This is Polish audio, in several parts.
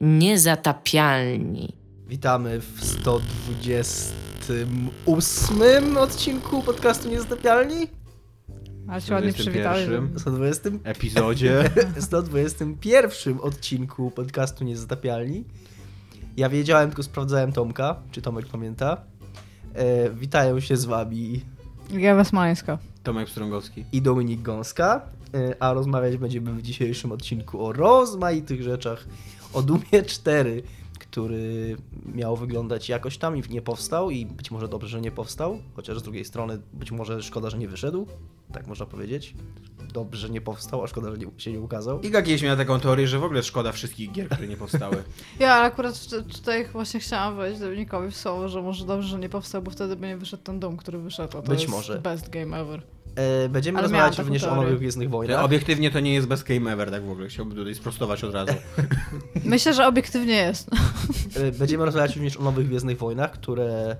Niezatapialni. Witamy w 128 odcinku podcastu Niezatapialni. A się ładnie przywitałeś. 120 epizodzie. 121 odcinku podcastu Niezatapialni. Ja wiedziałem, tylko sprawdzałem Tomka, czy Tomek pamięta. E, witają się z wami Gawa Smańska. Tomek Strągowski. i Dominik Gąska, e, a rozmawiać będziemy w dzisiejszym odcinku o rozmaitych rzeczach. O Dumie 4, który miał wyglądać jakoś tam i nie powstał i być może dobrze, że nie powstał, chociaż z drugiej strony być może szkoda, że nie wyszedł, tak można powiedzieć. Dobrze, że nie powstał, a szkoda, że nie, się nie ukazał. Iga kiedyś miała taką teorię, że w ogóle szkoda wszystkich gier, które nie powstały. Ja, ale akurat tutaj właśnie chciałam wejść Dominikowi w słowo, że może dobrze, że nie powstał, bo wtedy by nie wyszedł ten dom, który wyszedł. A to Być jest może. best game ever. E, będziemy Ale rozmawiać również o nowych Gwiezdnych Wojnach. obiektywnie to nie jest best game ever, tak w ogóle. Chciałbym tutaj sprostować od razu. Myślę, że obiektywnie jest. E, Będziemy rozmawiać również o nowych Gwiezdnych Wojnach, które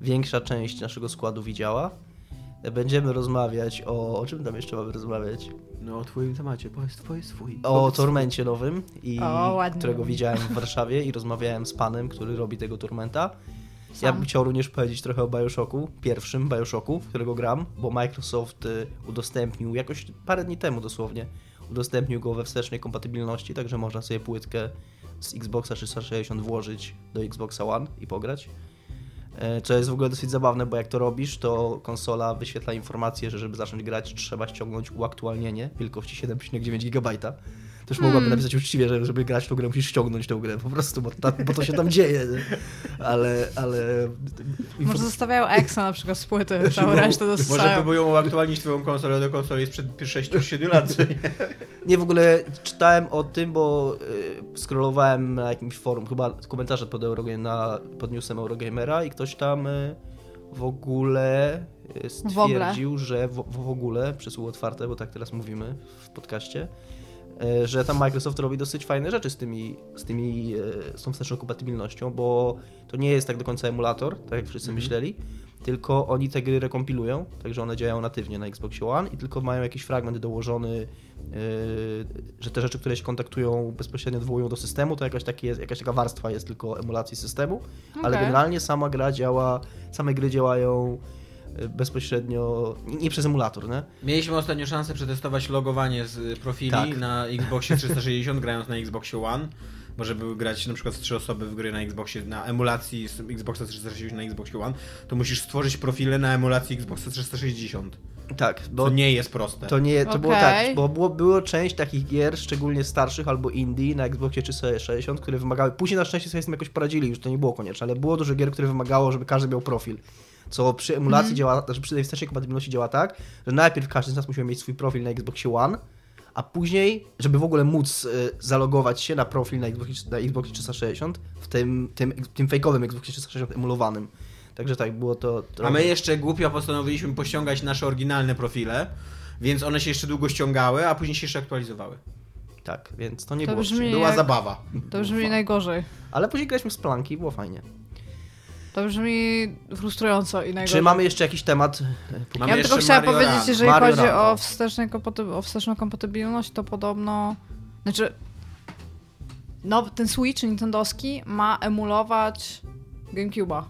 większa część naszego składu widziała. E, Będziemy rozmawiać o... O czym tam jeszcze mamy rozmawiać? No o twoim temacie, powiedz twój swój. O Tormencie nowym, i O, ładnie. którego widziałem w Warszawie i rozmawiałem z panem, który robi tego Tormenta. Ja Sam. bym chciał również powiedzieć trochę o Bioshocku, pierwszym Bioshocku, w którego gram, bo Microsoft y, udostępnił jakoś parę dni temu dosłownie, udostępnił go we wstecznej kompatybilności, także można sobie płytkę z Xboxa 360 włożyć do Xboxa One i pograć. E, Co jest w ogóle dosyć zabawne, bo jak to robisz, to konsola wyświetla informację, że żeby zacząć grać, trzeba ściągnąć uaktualnienie wielkości 7,9 GB. Też mogłabym Hmm. napisać uczciwie, że żeby grać w tą grę, musisz ściągnąć tę grę po prostu, bo, ta, bo to się tam dzieje. nie? Ale, ale... Może zostawiają Exa na przykład z płyty, całą Może- resztę Może dostają. próbują uaktualnić twoją konsolę do konsoli sprzed 6-7 lat. co nie? Nie, w ogóle czytałem o tym, bo y, scrollowałem na jakimś forum, chyba komentarze pod, Eurogame, na, pod newsem Eurogamera i ktoś tam y, w ogóle y, stwierdził, że w, w ogóle, przysłowo otwarte, bo tak teraz mówimy w podcaście, y, że tam Microsoft robi dosyć fajne rzeczy z tymi, z tymi, y, z tą wsteczną kompatybilnością, bo to nie jest tak do końca emulator, tak jak wszyscy Mhm. myśleli, tylko oni te gry rekompilują, także one działają natywnie na Xbox One i tylko mają jakiś fragment dołożony, yy, że te rzeczy, które się kontaktują bezpośrednio odwołują do systemu, to jakaś, taki jest, jakaś taka warstwa jest tylko emulacji systemu, ale Okej. generalnie sama gra działa, same gry działają bezpośrednio, nie przez emulator, nie? Mieliśmy ostatnio szansę przetestować logowanie z profili Tak. na Xboxie 360, grając na Xboxie One. Bo żeby grać na przykład w trzy osoby w gry na Xboxie, na emulacji z Xboxa 360 na Xboxie One, to musisz stworzyć profile na emulacji Xboxa 360. Tak, bo To nie jest proste. To nie, to było Okej. tak, bo było, było część takich gier, szczególnie starszych albo indie na Xboxie 360, które wymagały, później na szczęście sobie z tym jakoś poradzili, już to nie było konieczne, ale było dużo gier, które wymagało, żeby każdy miał profil. Co przy emulacji działa, znaczy przy tej wstecznej kompatybilności działa tak, że najpierw każdy z nas musiał mieć swój profil na Xboxie One, a później, żeby w ogóle móc y, zalogować się na profil na Xboxie, na Xboxie 360 w tym, tym, tym fejkowym Xboxie 360 emulowanym. Także tak, było to... A trochę- my jeszcze głupio postanowiliśmy pościągać nasze oryginalne profile, więc one się jeszcze długo ściągały, a później się jeszcze aktualizowały. Tak, więc to nie To było... Była Jak- zabawa. To brzmi najgorzej. Ale później graliśmy z planki, było fajnie. To brzmi frustrująco i najgorzej. Czy mamy jeszcze jakiś temat? Mamy Ja tylko chciała Mario powiedzieć, jeżeli Mario chodzi o, o. wsteczne kompaty- o wsteczną kompatybilność, to podobno... Znaczy, no, ten Switch nintendowski ma emulować GameCube'a.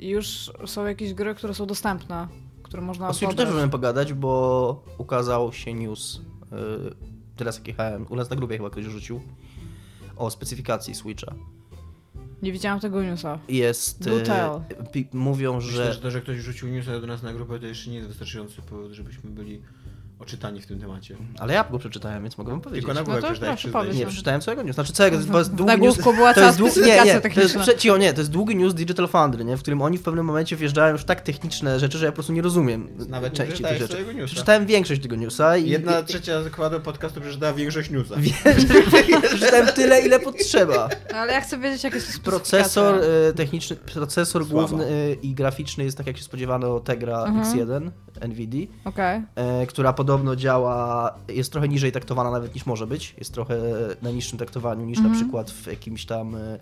I już są jakieś gry, które są dostępne, które można O Switchu też możemy pogadać, bo ukazał się news, yy, teraz jak jechałem, u nas na grupie chyba ktoś rzucił, o specyfikacji Switcha. Nie widziałam tego newsa. Jest, pi- mówią, Myślę, że że to, że ktoś rzucił newsa do nas na grupę, to jeszcze nie jest wystarczający powód, żebyśmy byli oczytani w tym temacie. ale ja go przeczytałem, więc mogę wam powiedzieć. Tylko na głowę przeczytałeś, przyznaj powiedz. się. Nie, przeczytałem całego news. Znaczy całego, to jest długi news. była To cała jest, dłu- nie, nie, to jest, nie, to jest długi news Digital Foundry, nie, w którym oni w pewnym momencie wjeżdżają już w tak techniczne rzeczy, że ja po prostu nie rozumiem Nawet części tych rzeczy. newsa. Przeczytałem większość tego newsa i Jedna trzecia zakładu podcastu przeczytała większość newsa. przeczytałem tyle, ile potrzeba. No, Ale ja chcę wiedzieć, jakie są specyfikacja. Procesor e, techniczny, procesor Słaba. główny e, i graficzny jest tak jak się spodziewano Tegra Mhm. X1 NVIDIA, Okej. e, która podobno działa, jest trochę niżej taktowana nawet niż może być, jest trochę na niższym taktowaniu niż Mhm. na przykład w jakimś tam e,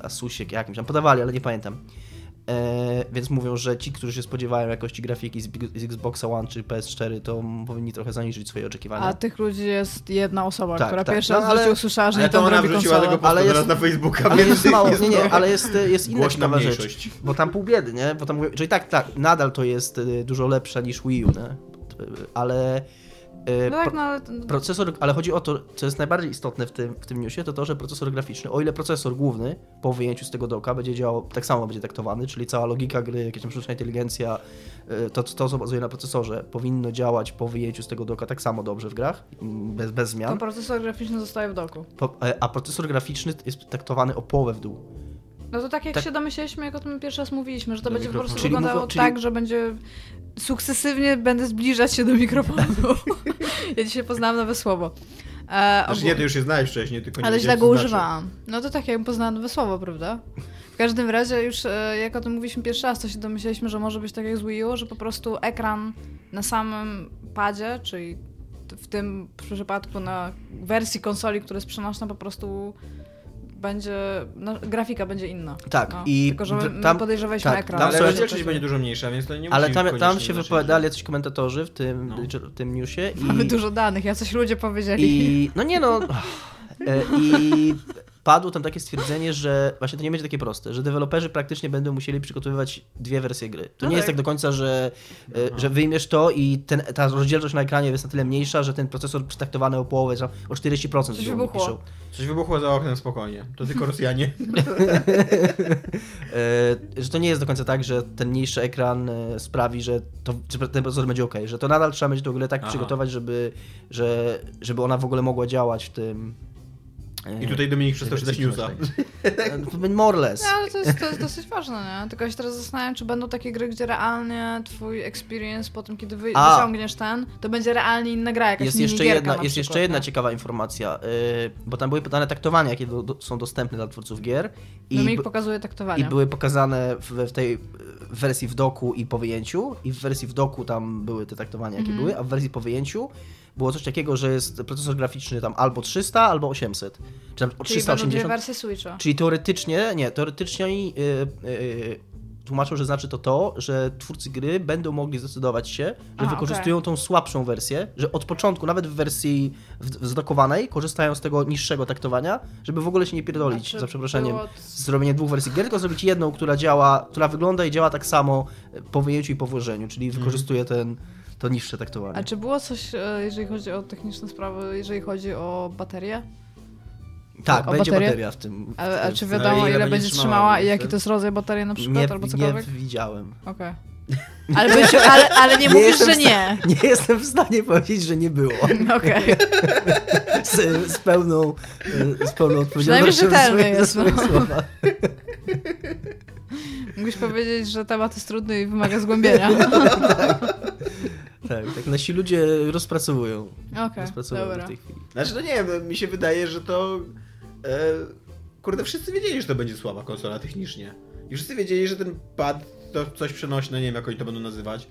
Asusie jakimś tam podawali, ale nie pamiętam. E, więc mówią, że ci, którzy się spodziewają jakości grafiki z, z Xboxa One czy PS4, to powinni trochę zaniżyć swoje oczekiwania. A tych ludzi jest jedna osoba, Tak, która tak. pierwszy No, ale- usłyszała, że nie to ona robi wrzuciła konsolę. tego Ale jest- na Facebooka, Ale jest mało, nie, nie, ale jest, jest inna ciekawa rzecz. Bo tam pół biedy, nie? Bo tam mówię, że i tak, tak, nadal to jest y, dużo lepsze niż Wii U, nie? Ale... y, No tak, no ale... Procesor, ale chodzi o to, co jest najbardziej istotne w tym, w tym newsie, to to, że procesor graficzny, o ile procesor główny po wyjęciu z tego doka będzie działał, tak samo będzie traktowany, czyli cała logika gry, jakaś tam sztuczna inteligencja, y, to, to co bazuje na procesorze, powinno działać po wyjęciu z tego doka tak samo dobrze w grach, bez, bez To zmian, procesor graficzny zostaje w doku. po, e, a procesor graficzny jest traktowany o połowę w dół. No to tak jak Tak. się domyśleliśmy, jak o tym pierwszy raz mówiliśmy, że to Do będzie po mikrofonu. prostu Czyli wyglądało czyli- tak, że będzie sukcesywnie będę zbliżać się do mikrofonu. ja dzisiaj poznałam nowe słowo. E, Znaczy nie, ty już je znałeś wcześniej, tylko nie Ale źle go znaczy. używałam. No to tak, jakbym poznała nowe słowo, prawda? W każdym razie już e, jak o tym mówiliśmy pierwszy raz, to się domyśleliśmy, że może być tak jak z Wii U, że po prostu ekran na samym padzie, czyli w tym przypadku na wersji konsoli, która jest przenośna, po prostu będzie, no, grafika będzie inna. Tak, no. i Tylko, że my tam- podejrzewaliśmy tak, ekran. tam Ale rozdzielczość będzie dużo mniejsza, więc to nie Ale musi tam, tam koniecznie się wypowiadali jacyś komentatorzy w tym, No. w tym newsie i... Mamy dużo danych, ja coś ludzie powiedzieli. I no nie no. E, I padło tam takie stwierdzenie, że właśnie to nie będzie takie proste, że deweloperzy praktycznie będą musieli przygotowywać dwie wersje gry. To No nie jest tak. tak do końca, że, e, że wyjmiesz to i ten, ta rozdzielczość na ekranie jest na tyle mniejsza, że ten procesor przytaktowany o połowę, o 40% Coś wybuchło. piszą. Coś wybuchło za oknem spokojnie. To tylko Rosjanie. E, że to nie jest do końca tak, że ten mniejszy ekran e, sprawi, że, to, że ten procesor będzie ok, że to nadal trzeba będzie tę grę tak Aha. przygotować, żeby, że, żeby ona w ogóle mogła działać w tym. I tutaj Dominik przestał czytać newsa. E, More or less. No, ale to jest, to jest dosyć ważne, nie? Tylko ja się teraz zastanawiam, czy będą takie gry, gdzie realnie twój experience po tym, kiedy wy, A. wyciągniesz ten, to będzie realnie inna gra, jakaś Jest jeszcze, jedna, na jest przykład, jeszcze jedna nie? ciekawa informacja, yy, bo tam były podane taktowania, jakie do, do, są dostępne dla twórców gier i, Dominik b- pokazuje i taktowanie. były pokazane w, w tej w wersji w doku i po wyjęciu i w wersji w doku tam były te taktowania, jakie Mhm. były, a w wersji po wyjęciu było coś takiego, że jest procesor graficzny tam albo 300, albo 800, czy tam Czyli będą dwie 380. wersje Switcha. Czyli teoretycznie, nie, teoretycznie oni yy, yy, tłumaczą, że znaczy to to, że twórcy gry będą mogli zdecydować się, że A, wykorzystują tą słabszą wersję, że od początku, nawet w wersji zdokowanej, korzystają z tego niższego taktowania, żeby w ogóle się nie pierdolić, Znaczy, za przeproszeniem, było- z zrobieniem dwóch wersji gier, tylko zrobić jedną, która działa, która wygląda i działa tak samo po wyjęciu i po włożeniu, czyli wykorzystuje ten, to niższe taktowanie. A czy było coś, e, jeżeli chodzi o techniczne sprawy, jeżeli chodzi o baterię? tak, o będzie baterię? bateria w tym. A, w a czy wiadomo, ile ile, będzie będzie trzymała, trzymała i jaki tak? to jest rodzaj baterii na przykład, nie, albo nie cokolwiek? widziałem. Okej. Ale, być- ale, ale nie, mówisz, jestem że nie. Nie jestem w stanie powiedzieć, że nie było. Okej. z, z pełną, z pełną odpowiedzialnością za swoje, za jest, swoje no. słowa. Mógłbyś powiedzieć, że temat jest trudny i wymaga zgłębienia. Tak, tak nasi ludzie rozpracowują. Okej, rozpracowują dobra. w tej chwili. Znaczy, no nie wiem, no, mi się wydaje, że to... E, kurde, wszyscy wiedzieli, że to będzie słaba konsola technicznie. I wszyscy wiedzieli, że ten pad to coś przenośne, nie wiem jak oni to będą nazywać,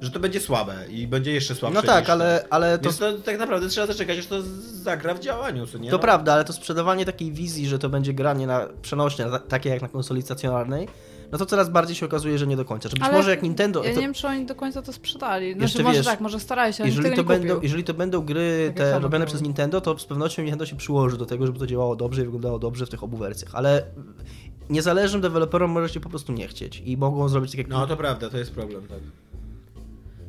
że to będzie słabe i będzie jeszcze słabsze No tak, niż ale, to. ale to, Więc to tak naprawdę trzeba zaczekać, aż to zagra w działaniu, co nie? to No. prawda, ale to sprzedawanie takiej wizji, że to będzie granie na przenośnie, na, takie jak na konsoli stacjonarnej, no to coraz bardziej się okazuje, że nie do końca. Że być Ale może jak Nintendo... Ja to, nie wiem, czy oni do końca to sprzedali. Znaczy, Jeszcze może wiesz, tak, może starali się, ale jeżeli, to będą, jeżeli to będą gry Tak te robione przez Nintendo, to z pewnością Nintendo się przyłoży do tego, żeby to działało dobrze i wyglądało dobrze w tych obu wersjach. Ale niezależnym deweloperom może się po prostu nie chcieć i mogą zrobić tak jak No to prawda, to jest problem, tak.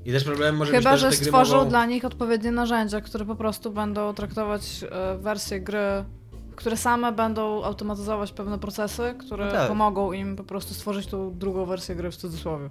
I też problem może Chyba, być że to, że gry stworzą mogą... dla nich odpowiednie narzędzia, które po prostu będą traktować e, wersje gry, które same będą automatyzować pewne procesy, które No tak. pomogą im po prostu stworzyć tą drugą wersję gry w cudzysłowie.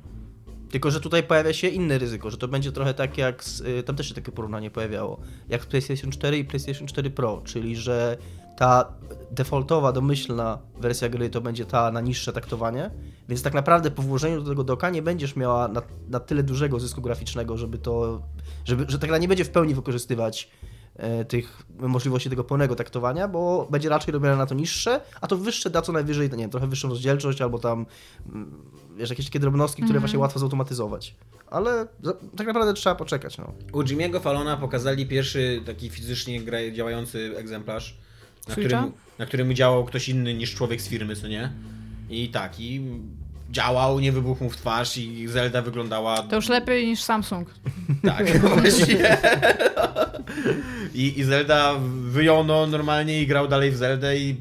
Tylko, że tutaj pojawia się inne ryzyko, że to będzie trochę tak jak, z, y, tam też się takie porównanie pojawiało, jak z PlayStation 4 i PlayStation 4 Pro, czyli że ta defaultowa, domyślna wersja gry to będzie ta na niższe taktowanie, więc tak naprawdę po włożeniu do tego doka nie będziesz miała na, na tyle dużego zysku graficznego, żeby to, żeby, że ta gra nie będzie w pełni wykorzystywać tych możliwości tego pełnego taktowania, bo będzie raczej robione na to niższe, a to wyższe da co najwyżej, nie wiem, trochę wyższą rozdzielczość albo tam mm, wiesz, jakieś takie drobnostki, które Mhm. właśnie łatwo zautomatyzować. Ale za, tak naprawdę trzeba poczekać, no. U Jimmy'ego Fallona pokazali pierwszy taki fizycznie gra, działający egzemplarz, na Switcha? którym, na którym działał ktoś inny niż człowiek z firmy, co nie? I tak, i działał, nie wybuchł mu w twarz i Zelda wyglądała... To już lepiej niż Samsung. Tak, właśnie. I, I Zelda wyjono normalnie i grał dalej w Zeldę i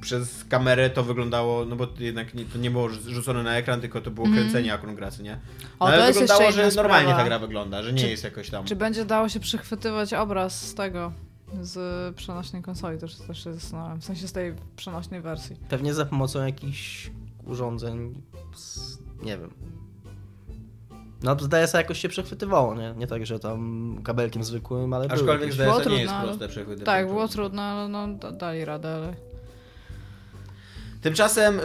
przez kamerę to wyglądało, no bo jednak nie, to nie było rzucone na ekran, tylko to było kręcenie akumulacji, nie? No, O, to ale jest wyglądało, że normalnie sprawa. ta gra wygląda, że nie Czy- jest jakoś tam... Czy będzie dało się przychwytywać obraz z tego, z przenośnej konsoli? Też, też się zastanawiam. W sensie z tej przenośnej wersji. Pewnie za pomocą jakichś urządzeń, z, nie wiem. No, zdaje się jakoś się przechwytywało, nie? Nie tak, że tam kabelkiem zwykłym, ale Aczkolwiek zdaje się, nie jest proste przechwytywanie. Tak, było trudno, ale no, da- dali radę, ale... Tymczasem y,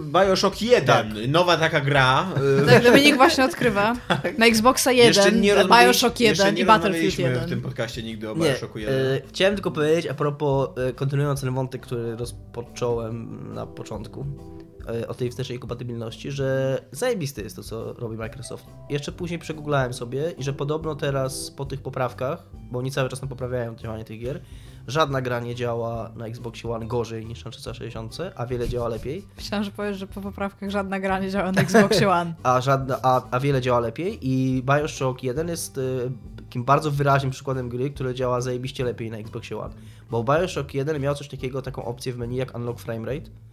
Bioshock 1, nowa taka gra. Y, Tak, Dominik właśnie odkrywa. Na Xboxa 1, jeszcze nie Bioshock jeszcze 1 nie i Battlefield rozmawialiśmy 1. w tym podcaście nigdy o Nie, Bioshocku 1. e, chciałem tylko powiedzieć a propos, e, kontynuując ten wątek, który rozpocząłem na początku, o tej wstecznej kompatybilności, że zajebiste jest to, co robi Microsoft. Jeszcze później przegooglałem sobie i że podobno teraz po tych poprawkach, bo oni cały czas tam poprawiają działanie tych gier, żadna gra nie działa na Xbox One gorzej niż na 360, a wiele działa lepiej. Myślałam, że powiesz, że po poprawkach żadna gra nie działa na Xboxie One. a, żadna, a, a wiele działa lepiej i Bioshock 1 jest y, takim bardzo wyraźnym przykładem gry, które działa zajebiście lepiej na Xbox One. Bo Bioshock 1 miał coś takiego, taką opcję w menu jak Unlock Frame Rate. E,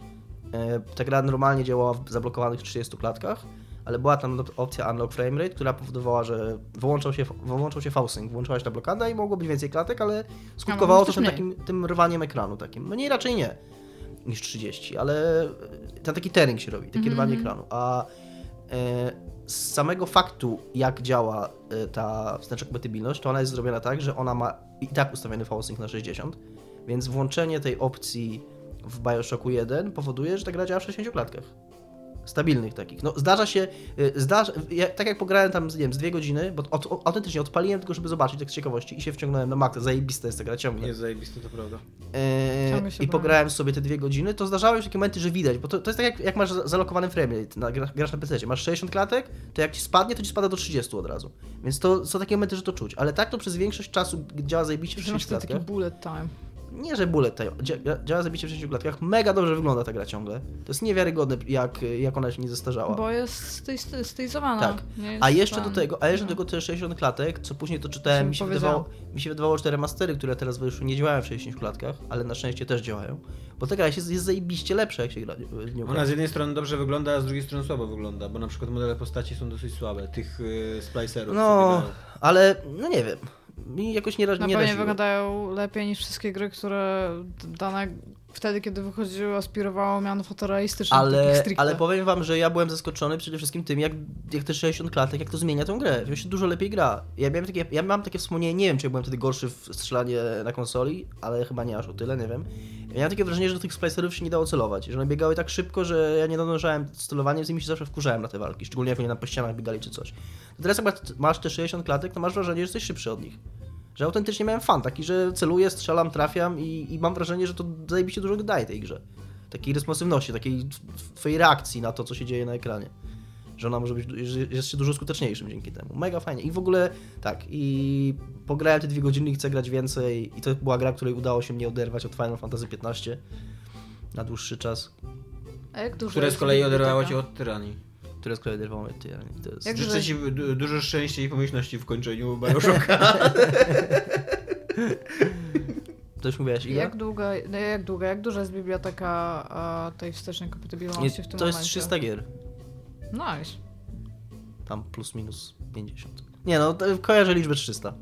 Ta gra normalnie działała w zablokowanych 30 klatkach, ale była tam opcja Unlock Frame Rate, która powodowała, że wyłączał się, wyłączał się V-Sync, włączała się ta blokada i mogło być więcej klatek, ale skutkowało to tym, mniej. takim, tym rwaniem ekranu takim. Mniej raczej nie niż 30, ale ten taki tearing się robi, takie Mhm. rwanie ekranu. A e, z samego faktu, jak działa e, ta wsteczna kompatybilność, to ona jest zrobiona tak, że ona ma i tak ustawiony V-Sync na 60, więc włączenie tej opcji w Bioshocku 1 powoduje, że ta gra działa w 60 klatkach. Stabilnych takich. No zdarza się, y, zdarza, ja, tak jak pograłem tam, nie wiem, z dwie godziny, bo od, o- autentycznie odpaliłem tylko, żeby zobaczyć, tak z ciekawości i się wciągnąłem na maksa, zajebista jest ta gra ciągle. Jest zajebiste, to prawda. Się I pograłem sobie te dwie godziny, to zdarzały się takie momenty, że widać, bo to, to jest tak jak, jak masz za- zalokowany framerate, na, gra- grasz na PC, masz 60 klatek, to jak ci spadnie, to ci spada do 30 od razu. Więc to są takie momenty, że to czuć, ale tak to przez większość czasu działa zajebiście w Że masz 60 tutaj taki klatkach. bullet time. Nie, że bullet time, dzia- działa zajebiście w 60 klatkach, mega dobrze wygląda ta gra ciągle. To jest niewiarygodne, jak, jak ona się nie zestarzała. Bo jest styl- styl- stylizowana. Tak. Jest A jeszcze do tego, a jeszcze do no. tego te 60 klatek, co później to czytałem, mi się, wydawało, mi się wydawało, że te remastery, które teraz wyszły, nie działają w 60 klatkach, ale na szczęście też działają. Bo ta gra jest, jest zajebiście lepsza, jak się gra w nią. Ona z jednej strony dobrze wygląda, a z drugiej strony słabo wygląda, bo na przykład modele postaci są dosyć słabe, tych y, splicerów. No, ale no nie wiem. Mi jakoś nie, Na nie pewno raziło. wyglądają lepiej niż wszystkie gry, które d- dane wtedy, kiedy wychodziły, aspirowało miano fotorealistycznych, takich Ale, ale powiem wam, że ja byłem zaskoczony przede wszystkim tym, jak, jak te 60 klatek, jak to zmienia tę grę. To się dużo lepiej gra. Ja miałem takie, ja mam takie wspomnienie, nie wiem, czy ja byłem wtedy gorszy w strzelanie na konsoli, ale chyba nie aż o tyle, nie wiem. Ja miałem takie wrażenie, że do tych splicerów się nie dało celować, że one biegały tak szybko, że ja nie nadążałem z celowaniem, z nimi się zawsze wkurzałem na te walki, szczególnie jak oni nam po ścianach biegali czy coś. To teraz jak masz te 60 klatek, to masz wrażenie, że jesteś szybszy od nich. Że autentycznie miałem fan, taki, że celuję, strzelam, trafiam i, i mam wrażenie, że to zajebiście dużo daje tej grze. Takiej responsywności, takiej twojej reakcji na to, co się dzieje na ekranie. Że ona może być, że jest się dużo skuteczniejszym dzięki temu. Mega fajnie. I w ogóle tak, i pograłem te dwie godziny i chcę grać więcej. I to była gra, której udało się mnie oderwać od Final Fantasy XV na dłuższy czas. A jak dużo Które z kolei oderwało cię od tyranii. Które z kolei mnie. ty, To jest... Jak Życzę że- ci du- dużo szczęścia i pomyślności w kończeniu Bioshocka. To już mówiłaś, Iga? Jak długa, no jak długa, jak duża jest biblioteka a, tej wstecznej kompatybilności w tym to jest momencie? 300 gier. Nice. Tam plus minus 50. Nie no, to kojarzę liczbę 300.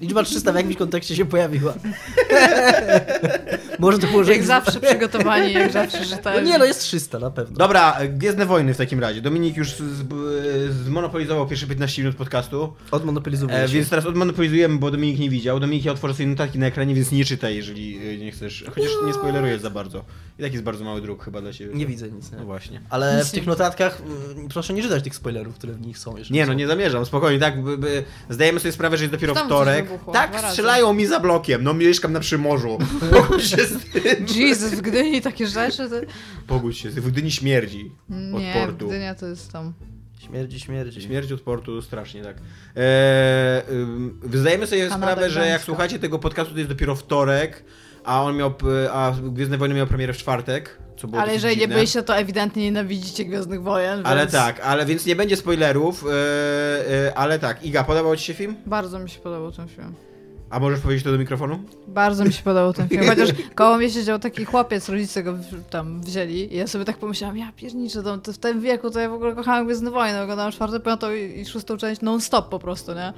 Liczba 300 w jakimś kontekście się pojawiła. Może to było, że... Jak zawsze przygotowani, jak zawsze No rzetelni. nie no, jest 300 na pewno. Dobra, Gwiezdne Wojny w takim razie. Dominik już z, zmonopolizował pierwsze 15 minut podcastu, Odmonopolizowuje e, więc teraz odmonopolizujemy, bo Dominik nie widział. Dominik, ja otworzę sobie notatki na ekranie, więc nie czytaj, jeżeli e, nie chcesz. Chociaż nie spoileruję za bardzo. I tak jest bardzo mały druk chyba dla ciebie. Nie widzę nic, No nie? właśnie. Ale Nic w tych notatkach mm, proszę nie czytać tych spoilerów, które w nich są. jeżeli Nie no, są. nie zamierzam, spokojnie, tak, by, by, zdajemy sobie sprawę, że jest dopiero Tam wtorek. wybuchło, tak, strzelają mi za blokiem, no mieszkam na Przymorzu. Się z tym. Jesus, w Gdyni takie rzeczy, to... Pogódź się, w Gdyni śmierdzi od Nie, portu. Gdynia to jest tam... Śmierdzi, śmierdzi. Śmierć od portu strasznie, tak. Eee, zdajemy sobie Kanada sprawę, że jak słuchacie tego podcastu, to jest dopiero wtorek, a on miał, a Gwiezdne Wojny miał premierę w czwartek, co było Ale jeżeli nie dziwne. byliście, to ewidentnie nienawidzicie Gwiezdnych Wojen, Ale więc tak, ale więc nie będzie spoilerów, yy, ale tak. Iga, podobał ci się film? Bardzo mi się podobał ten film. A możesz powiedzieć to do mikrofonu? Bardzo mi się podobał ten film. Chociaż koło mnie siedział taki chłopiec, rodzice go tam wzięli i ja sobie tak pomyślałam, ja pierniczę, to, to w tym wieku to ja w ogóle kochałam Gwiezdne Wojny. Oglądałam czwartą, piątą i, i szóstą część non-stop po prostu, nie?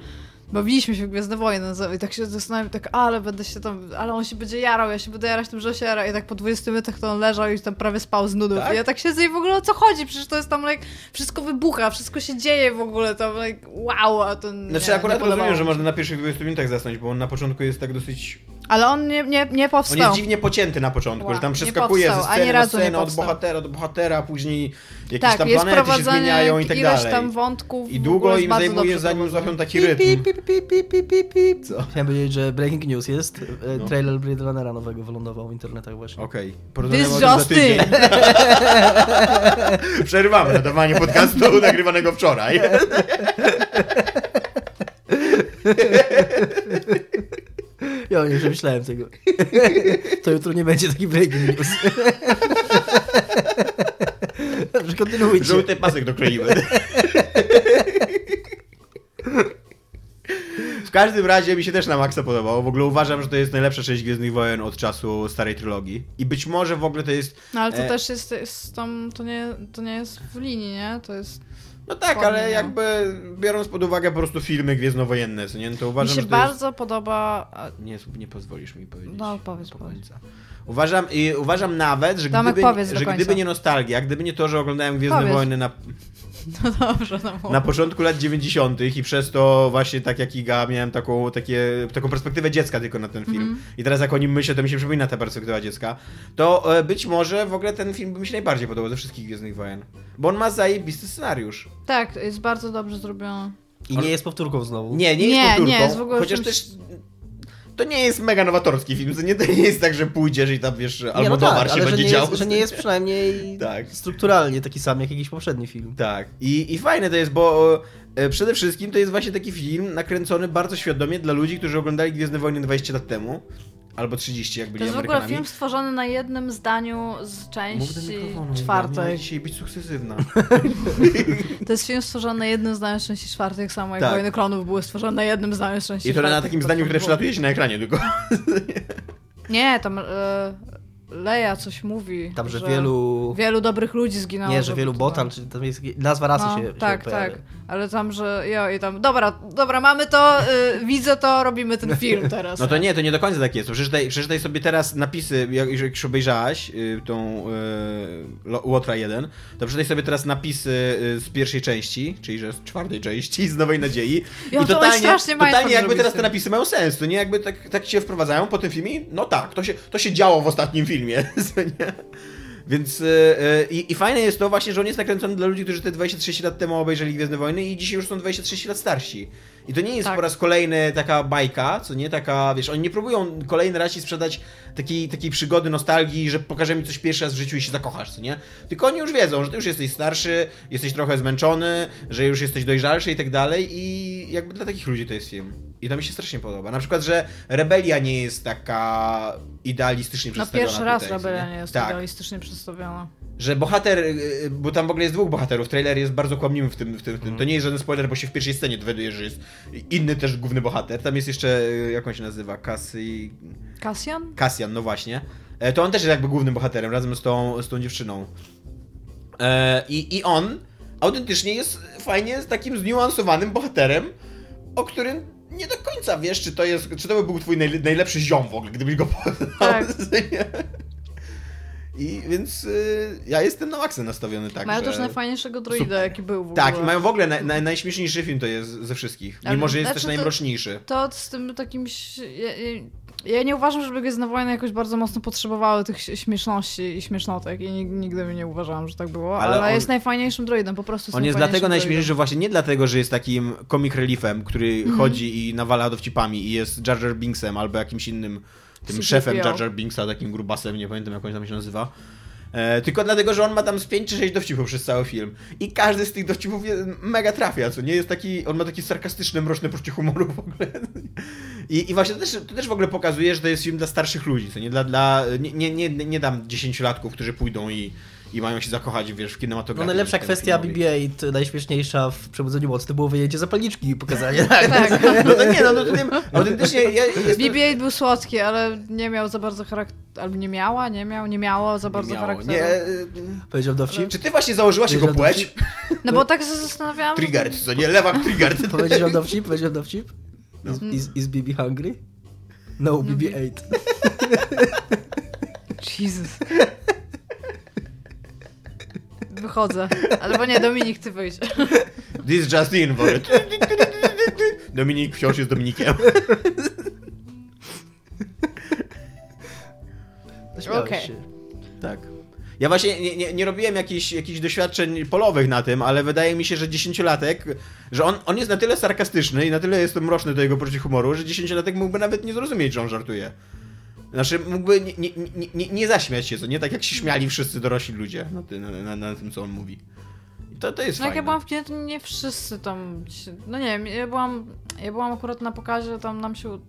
Bawiliśmy się w Gwiezdne Wojny i tak się zastanawiam, tak, ale będę się tam, ale on się będzie jarał, ja się będę jarać tym, że się jara i tak po 20 minutach to on leżał i tam prawie spał z nudów. Tak? I ja tak siedzę i w ogóle o co chodzi? Przecież to jest tam, like, wszystko wybucha, wszystko się dzieje w ogóle tam, like, wow, a to Znaczy nie, akurat nie rozumiem, że można na pierwszych 20 minutach zasnąć, bo on na początku jest tak dosyć... Ale on nie, nie, nie On powstał. jest dziwnie pocięty na początku, Ła, że tam przeskakuje ze powstał, ani sceny na scenę, od bohatera do bohatera, później jakieś tak, tam planety się zmieniają i tak dalej. tam wątków. I długo im zajmuje, zanim złapią taki rytm. Pip, pip, pip, pip, pip, pip, pip. Co? Chciałem powiedzieć, że breaking news jest. e, No. Trailer Blade Runnera nowego wylądował w internetach właśnie. Okej, This porozmawiamy o tym za just. Przerywamy nadawanie podcastu nagrywanego wczoraj. Ja nie przemyślałem tego. To jutro nie będzie taki breaking news. Dobrze, kontynuujcie. Żółty pasek dokleiły. W każdym razie mi się też na maksa podobało. W ogóle uważam, że to jest najlepsza część Gwiezdnych Wojen od czasu starej trylogii. I być może w ogóle to jest... No ale to E, też jest, jest tam, to nie, to nie jest w linii, nie? To jest... No tak, ale jakby biorąc pod uwagę po prostu filmy gwiezdnowojenne, co nie? No to uważam, mi się że to jest... bardzo podoba... Nie, nie pozwolisz mi powiedzieć. No, powiedz, do powiedz. końca. Uważam, i uważam nawet, że, Tomek, gdyby, że gdyby nie nostalgia, gdyby nie to, że oglądałem Gwiezdne Powiedz. Wojny na, No dobrze, no mów. na początku lat 90. i przez to właśnie tak jak Iga miałem taką, takie, taką perspektywę dziecka tylko na ten film. Mhm. I teraz jak o nim myślę, to mi się przypomina ta perspektywa dziecka. To e, być może w ogóle ten film by mi się najbardziej podobał ze wszystkich Gwiezdnych Wojen. Bo on ma zajebisty scenariusz. Tak, jest bardzo dobrze zrobione. I nie jest powtórką znowu. Nie, nie, Nie, jest powtórką, nie, jest w ogóle chociaż czymś- też to nie jest mega nowatorski film, to nie, to nie jest tak, że pójdziesz i tam wiesz, Nie, albo no tak, się będzie działo. jest, że nie jest przynajmniej Tak. strukturalnie taki sam jak jakiś poprzedni film. Tak. I, I fajne to jest, bo e, przede wszystkim to jest właśnie taki film nakręcony bardzo świadomie dla ludzi, którzy oglądali Gwiezdne Wojny 20 lat temu. Albo 30, jak byli To jest w ogóle film stworzony na jednym zdaniu z części czwartej. dzisiaj być sukcesywna. To jest film stworzony na jednym zdaniu z części czwartej, tak samo jak Tak. Wojny Klonów były stworzone na jednym zdaniu z części I to na takim zdaniu, które przelatuje się na ekranie tylko. Nie, tam e, Leia coś mówi. Tam, że wielu... Wielu dobrych ludzi zginęło. Nie, że wielu botan, czy tam jest nazwa rasy No, się, tak, się pojawia. Ale tam, że jo, i tam, dobra, dobra, mamy to, y, widzę to, robimy ten film teraz. No to nie, to nie do końca tak jest. Przeczytaj, przeczytaj sobie teraz napisy, jak już obejrzałaś y, tą y, Lo- Łotra 1, to przeczytaj sobie teraz napisy y, z pierwszej części, czyli że z czwartej części, z Nowej Nadziei. Ja, to strasznie mają totalnie to jakby teraz te napisy mają sens, to nie jakby tak, tak się wprowadzają po tym filmie? No tak, to się, to się działo w ostatnim filmie. nie? Więc y, y, i, i fajne jest to właśnie, że on jest nakręcony dla ludzi, którzy te 26 lat temu obejrzeli Gwiezdne Wojny i dzisiaj już są 26 lat starsi. I to nie jest Tak. po raz kolejny taka bajka, co nie taka, wiesz, oni nie próbują kolejny raz ci sprzedać takiej, takiej przygody, nostalgii, że pokażę mi coś pierwszy raz w życiu i się zakochasz, co nie? Tylko oni już wiedzą, że ty już jesteś starszy, jesteś trochę zmęczony, że już jesteś dojrzalszy i tak dalej i jakby dla takich ludzi to jest film. I to mi się strasznie podoba. Na przykład, że Rebelia nie jest taka idealistycznie No przedstawiona pierwszy raz tutaj, Rebelia nie jest tak, idealistycznie przedstawiona. Że bohater, y, bo tam w ogóle jest dwóch bohaterów, trailer jest bardzo kłamliwy w tym, w tym, w tym. Mhm. to nie jest żaden spoiler, bo się w pierwszej scenie dowiadujesz, że jest inny też główny bohater, tam jest jeszcze, y, jak on się nazywa, Cassie... Cassian? Cassian, no właśnie. E, To on też jest jakby głównym bohaterem, razem z tą, z tą dziewczyną. E, I, I on autentycznie jest fajnie z takim zniuansowanym bohaterem, o którym nie do końca wiesz, czy to jest, czy to by był twój najle- najlepszy ziom w ogóle, gdybyś go poznał. Tak. I więc y, ja jestem na maksa nastawiony tak, Mają że... też najfajniejszego droida, Super. jaki był w Tak, ogóle. i mają w ogóle na, na, najśmieszniejszy film to jest ze wszystkich. Ale Mimo, że jest znaczy też to- najmroczniejszy. To z tym takim... Ja, ja, nie uważam, żeby Gwiezdne Wojny jakoś bardzo mocno potrzebowały tych śmieszności i śmiesznotek i nig- nigdy mi nie uważałam, że tak było, Ale ale, on- jest najfajniejszym droidem, po prostu On jest dlatego najśmieszniejszy właśnie nie dlatego, że jest takim comic reliefem, który Mhm. chodzi i nawala dowcipami i jest Jar Jar Binksem albo jakimś innym tym C3PO. szefem Jar Jar Binksa, takim grubasem, nie pamiętam jak on tam się nazywa. E, tylko dlatego, że on ma tam z 5 czy 6 dowcipów przez cały film. I każdy z tych dowcipów mega trafia, co nie jest taki. On ma taki sarkastyczny, mroczny poczucie humoru w ogóle. I, i właśnie to też, to też w ogóle pokazuje, że to jest film dla starszych ludzi, co nie dla. dla nie, nie, nie, nie dam 10-latków, którzy pójdą i, i mają się zakochać, wiesz, w kinematografii. No najlepsza ten kwestia filmowej. BB-8, najśmieszniejsza w Przebudzeniu Mocy, to było wyjęcie zapalniczki i pokazanie. Tak. Tak. No to nie, no to wiem, autentycznie ja, jest, BB-8 był słodki, ale nie miał za bardzo charakteru, albo nie miała, nie miał, nie miało za bardzo miało. charakteru. Nie, e, Powiedział dowcip. czy ty właśnie założyłaś jego płeć? No bo tak się zastanawiałam. Triggered, co nie? Lewak triggered. Powiedział dowcip, powiedział dowcip. No. Is, is, is BB hungry? No, BB-8. Jesus. Wychodzę. Albo nie, Dominik, ty wyjdź. This just in it. Dominik wciąż jest Dominikiem. Zaśmiałeś Okej. się. Tak. Ja właśnie nie, nie, nie robiłem jakichś, jakichś doświadczeń polowych na tym, ale wydaje mi się, że dziesięciolatek, że on, on jest na tyle sarkastyczny i na tyle jest to mroczny do jego poczucia humoru, że dziesięciolatek mógłby nawet nie zrozumieć, że on żartuje. Znaczy, mógłby nie, nie, nie, nie, zaśmiać się, co nie tak jak się śmiali wszyscy dorośli ludzie na, ty, na, na, na tym, co on mówi. I to, to jest No jak fajne. ja byłam w kinie, to nie wszyscy tam. się- No nie wiem, ja byłam, ja byłam akurat na pokazie, tam nam się.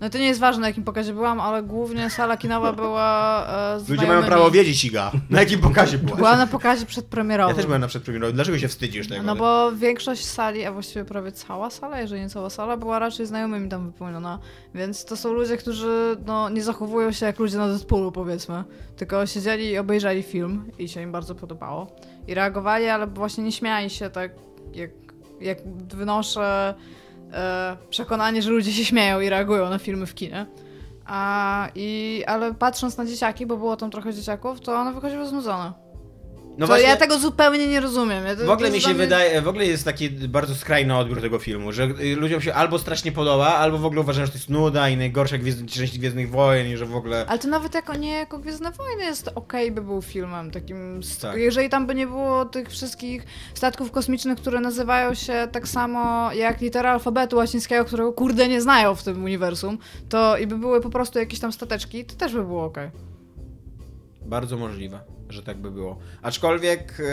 No to nie jest ważne, na jakim pokazie byłam, ale głównie sala kinowa była. E, z Ludzie mają prawo wiedzieć, Iga, na jakim pokazie byłaś. Była na pokazie przedpremierowym. Ja też byłem na przedpremierowym. Dlaczego się wstydzisz tego? No bo większość sali, a właściwie prawie cała sala, jeżeli nie cała sala, była raczej znajomymi tam wypełniona. Więc to są ludzie, którzy no, nie zachowują się jak ludzie na Deadpoolu, powiedzmy. Tylko siedzieli i obejrzeli film i się im bardzo podobało. I reagowali, ale właśnie nie śmiali się tak, jak, jak wynoszę e, przekonanie, że ludzie się śmieją i reagują na filmy w kinie. A, i, ale patrząc na dzieciaki, bo było tam trochę dzieciaków, to one wychodziły znudzone. No to ja tego zupełnie nie rozumiem. Ja, to- W ogóle mi się mnie- wydaje, w ogóle jest taki bardzo skrajny odbiór tego filmu, że y, ludziom się albo strasznie podoba, albo w ogóle uważają, że to jest nuda i najgorsza gwiezdny, część Gwiezdnych Wojen i że w ogóle... Ale to nawet jako nie jako Gwiezdne Wojny jest okej by był filmem takim, Tak. jeżeli tam by nie było tych wszystkich statków kosmicznych, które nazywają się tak samo jak litera alfabetu łacińskiego, którego kurde nie znają w tym uniwersum, to i by były po prostu jakieś tam stateczki, to też by było okej. Bardzo możliwe, że tak by było. Aczkolwiek, e,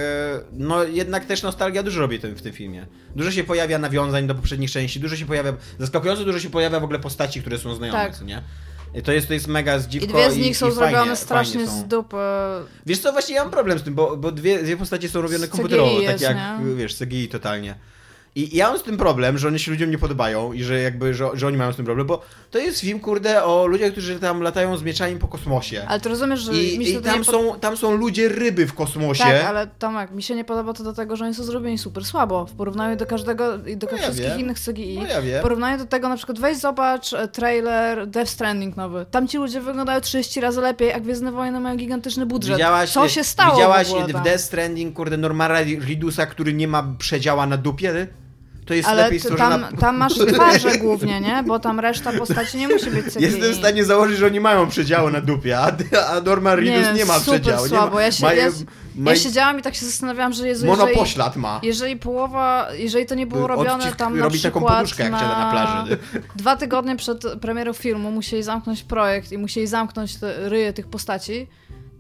no jednak też nostalgia dużo robi tym, w tym filmie. Dużo się pojawia nawiązań do poprzednich części, dużo się pojawia, zaskakująco dużo się pojawia w ogóle postaci, które są znajome, Tak. co nie? I To jest, to jest mega I zdziwko dwie z nich są i zrobione fajnie, strasznie fajnie są. z dupy. Wiesz co, właśnie ja mam problem z tym, bo, bo dwie, dwie postacie są robione komputerowo, tak jak, nie? wiesz, CGI totalnie. I ja mam z tym problem, że one się ludziom nie podobają i że jakby, że, że oni mają z tym problem, bo to jest film, kurde, o ludziach, którzy tam latają z mieczami po kosmosie. Ale to rozumiesz, że I, mi się i tam, nie są, tam są ludzie ryby w kosmosie. Tak, ale Tomek, mi się nie podoba to do tego, że oni są zrobieni super słabo w porównaniu do każdego i do No ja wszystkich wiem. innych CGI. No ja wiem. W porównaniu do tego na przykład weź zobacz e, trailer Death Stranding nowy. Tam ci ludzie wyglądają 30 razy lepiej, a Gwiezdne Wojny mają gigantyczny budżet. Widziałaś, Co się stało Widziałaś w ogóle w? Death Stranding, kurde, Normara Ridusa, który nie ma przedziała na dupie? To jest Ale lepiej stworzona... tam, tam masz twarze głównie, nie? Bo tam reszta postaci nie musi być CGI. Jestem w stanie założyć, że oni mają przedziały na dupie, a, a Norman Reedus nie, wiem, ma super przedziału. słabo. Nie ma, Ja się- ma, ja- ma, Ja siedziałam i tak się zastanawiałam, że Jezu, jeżeli, monopoślad ma. jeżeli połowa, jeżeli to nie było robione Odcisk tam na robi taką przykład poduszkę, jak na... na plaży. Dwa tygodnie przed premierą filmu musieli zamknąć projekt i musieli zamknąć te ryje tych postaci,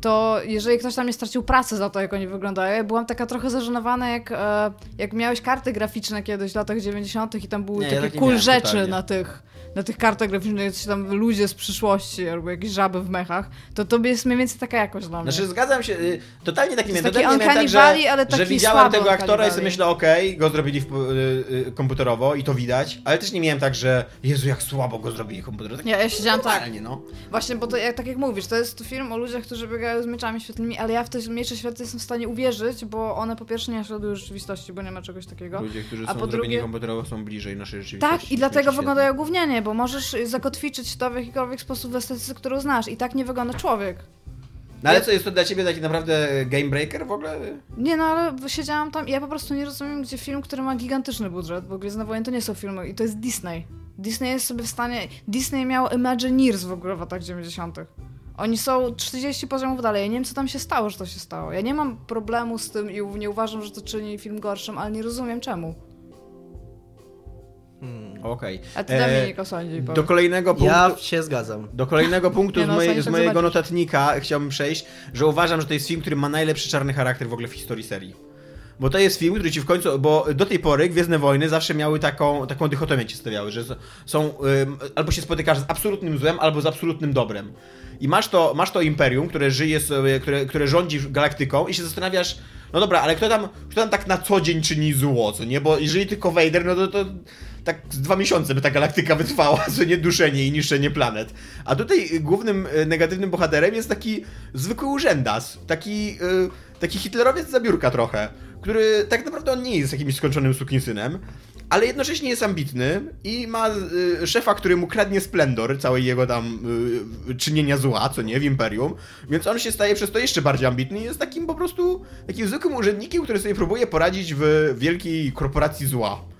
to jeżeli ktoś tam nie stracił pracy za to, jak oni wyglądają, ja byłam taka trochę zażenowana, jak, e, jak miałeś karty graficzne kiedyś w latach 90. i tam były Nie, ja takie tak nie cool rzeczy totalnie. na tych, na tych kartach graficznych, jacyś tam ludzie z przyszłości albo jakieś żaby w mechach, to to jest mniej więcej taka jakość dla mnie. Znaczy zgadzam się, y, totalnie taki jest miałem, taki miałem tak, Uncanny że, ale że taki widziałem słaby tego Uncanny aktora i sobie myślę, okej, go zrobili w, y, y, komputerowo i to widać, ale też nie miałem tak, że Jezu, jak słabo go zrobili komputerowo. Tak Ja, ja siedziałam tak, no. Właśnie, bo to jak, tak jak mówisz, to jest film o ludziach, którzy biegają z mieczami świetlnymi, ale ja w te miecze świetlne jestem w stanie uwierzyć, bo one po pierwsze nie naśladują rzeczywistości, bo nie ma czegoś takiego. Ludzie, którzy A są po zrobieni drugie- komputerowo są bliżej naszej rzeczywistości. Tak, i dlatego wyglądają gównianie, bo możesz zakotwiczyć to w jakikolwiek sposób w estetyce, którą znasz i tak nie wygląda człowiek. No ale co, jest to dla ciebie taki naprawdę game breaker w ogóle? Nie no, ale siedziałam tam i ja po prostu nie rozumiem, gdzie film, który ma gigantyczny budżet, bo Gwiezdne Wojny to nie są filmy i to jest Disney. Disney jest sobie w stanie... Disney miał Imagineers w ogóle w latach 90. Oni są 40 poziomów dalej. Ja nie wiem, co tam się stało, że to się stało. Ja nie mam problemu z tym i nie uważam, że to czyni film gorszym, ale nie rozumiem czemu. Hmm. Okej. A ty E, Dominik osądzi. bo- Do kolejnego punktu... Ja się zgadzam. Do kolejnego punktu Nie z, no, Sonic z tak mojego zobaczysz. notatnika chciałbym przejść, że uważam, że to jest film, który ma najlepszy czarny charakter w ogóle w historii serii. Bo to jest film, który ci w końcu, bo do tej pory Gwiezdne Wojny zawsze miały taką, taką dychotomię ci stawiały, że są, ym, albo się spotykasz z absolutnym złem, albo z absolutnym dobrem. I masz to, masz to imperium, które żyje sobie, które, które rządzi galaktyką i się zastanawiasz, no dobra, ale kto tam, kto tam tak na co dzień czyni zło, co nie? Bo jeżeli tylko Vader, no to, to tak dwa miesiące by ta galaktyka wytrwała, co nie duszenie i niszczenie planet. A tutaj głównym y, negatywnym bohaterem jest taki zwykły urzędas, taki, y, taki hitlerowiec za biurka trochę, który tak naprawdę on nie jest jakimś skończonym sukinsynem, ale jednocześnie jest ambitny i ma y, szefa, który mu kradnie splendor całej jego tam czynienia zła, co nie, w Imperium, więc on się staje przez to jeszcze bardziej ambitny i jest takim po prostu takim zwykłym urzędnikiem, który sobie próbuje poradzić w wielkiej korporacji zła.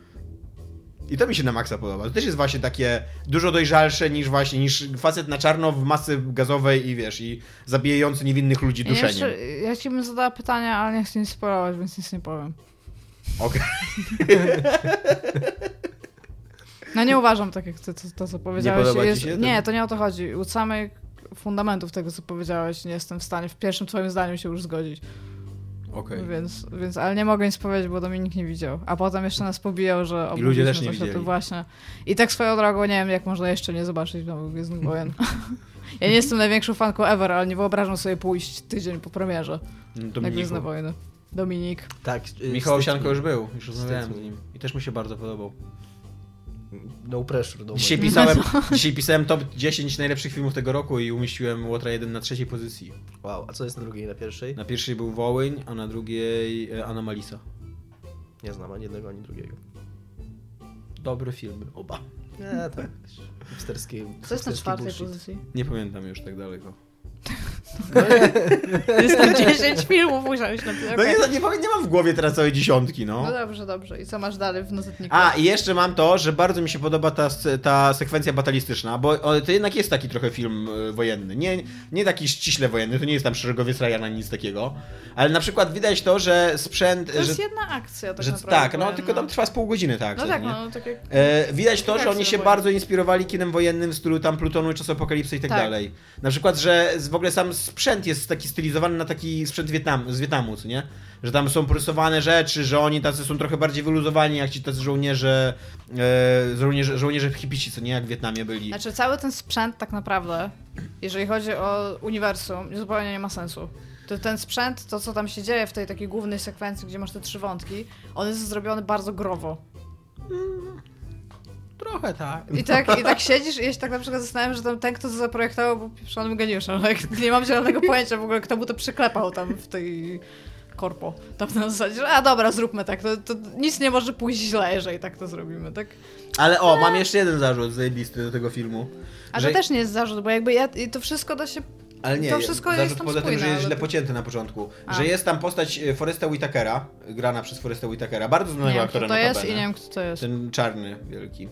I to mi się na maksa podoba. To też jest właśnie takie dużo dojrzalsze niż właśnie, niż facet na czarno w masy gazowej i wiesz, i zabijający niewinnych ludzi Ja, nie duszeniem. jeszcze, ja ci bym zadała pytania, ale nie chcę nic spoilować, więc nic nie powiem. Okej. No nie uważam tak, jak ty, to, to co powiedziałeś. ci jest, się Nie, to nie o to chodzi. U samych fundamentów tego, co powiedziałeś, nie jestem w stanie w pierwszym twoim zdaniu się już zgodzić. Okej. Więc, więc, ale nie mogę nic powiedzieć, bo Dominik nie widział. A potem jeszcze nas pobijał, że I ludzie też obudziliśmy nie coś o tym widzieli. właśnie. I tak swoją drogą nie wiem, jak można jeszcze nie zobaczyć nowych Gwiezdnych Wojen. ja nie jestem największą fanką ever, ale nie wyobrażam sobie pójść tydzień po premierze na Dominiku. Gwiezdne Wojny. Dominik. Tak. y, Michał Osianko już był, już rozmawiałem z nim. I też mi się bardzo podobał. No pressure. No Dzisiaj pisałem, dzisiaj pisałem top 10 najlepszych filmów tego roku i umieściłem Łotra 1 na trzeciej pozycji. Wow, a co jest na drugiej i na pierwszej? Na pierwszej był Wołyń, a na drugiej e, Anomalisa. Nie znam ani jednego, ani drugiego. Dobre filmy, oba. Nie, tak. Hipsterskie, Co jest na hipsterski czwartej bullshit. pozycji? Nie pamiętam już tak daleko. Jest tam 10 filmów, musiałeś napisać. No nie, nie, nie mam w głowie teraz całej dziesiątki, no. No dobrze, dobrze. I co masz dalej w notatniku? A, i jeszcze mam to, że bardzo mi się podoba ta, ta sekwencja batalistyczna, bo to jednak jest taki trochę film y, wojenny. Nie, nie taki ściśle wojenny, to nie jest tam szeregowiec Ryana, nic takiego. Ale na przykład widać to, że sprzęt... To jest że, jedna akcja tak że, naprawdę. tak, no tylko tam trwa z pół godziny, tak. No co tak, nie? no tak jak... E, widać to, że Akcja oni się wojenna. bardzo inspirowali kinem wojennym w stylu tam Plutonu, Czasopokalipsy i tak, Tak. dalej. Na przykład, że z- w ogóle sam sprzęt jest taki stylizowany na taki sprzęt Wietnam, z Wietnamu, co nie? Że tam są porysowane rzeczy, że oni tacy są trochę bardziej wyluzowani, jak ci tacy żołnierze, e, żołnierze, żołnierze hipici, co nie? Jak w Wietnamie byli. Znaczy cały ten sprzęt tak naprawdę, jeżeli chodzi o uniwersum, zupełnie nie ma sensu. To ten sprzęt, to co tam się dzieje w tej takiej głównej sekwencji, gdzie masz te trzy wątki, on jest zrobiony bardzo growo. Trochę tak. I tak, I tak siedzisz i ja się tak na przykład zastanawiam, że tam ten, kto to zaprojektował, był pieprzonym geniuszem. Tak? Nie mam zielonego pojęcia w ogóle, kto mu to przyklepał tam w tej korpo. Tam na zasadzie, że a dobra, zróbmy tak, to, to nic nie może pójść źle, jeżeli tak to zrobimy, tak? Ale o, mam jeszcze jeden zarzut zajebisty do tego filmu. A że... to też nie jest zarzut, bo jakby ja, i to wszystko da się... Ale nie, to wszystko zarzut jest tam poza tym, że spójne, jest źle to- pocięty na początku. A. Że jest tam postać e, Foresta Whitakera, grana przez Foresta Whitakera, bardzo Nie znanego wiem, aktora kto to jest i nie wiem, kto to jest. Ten czarny, wielki.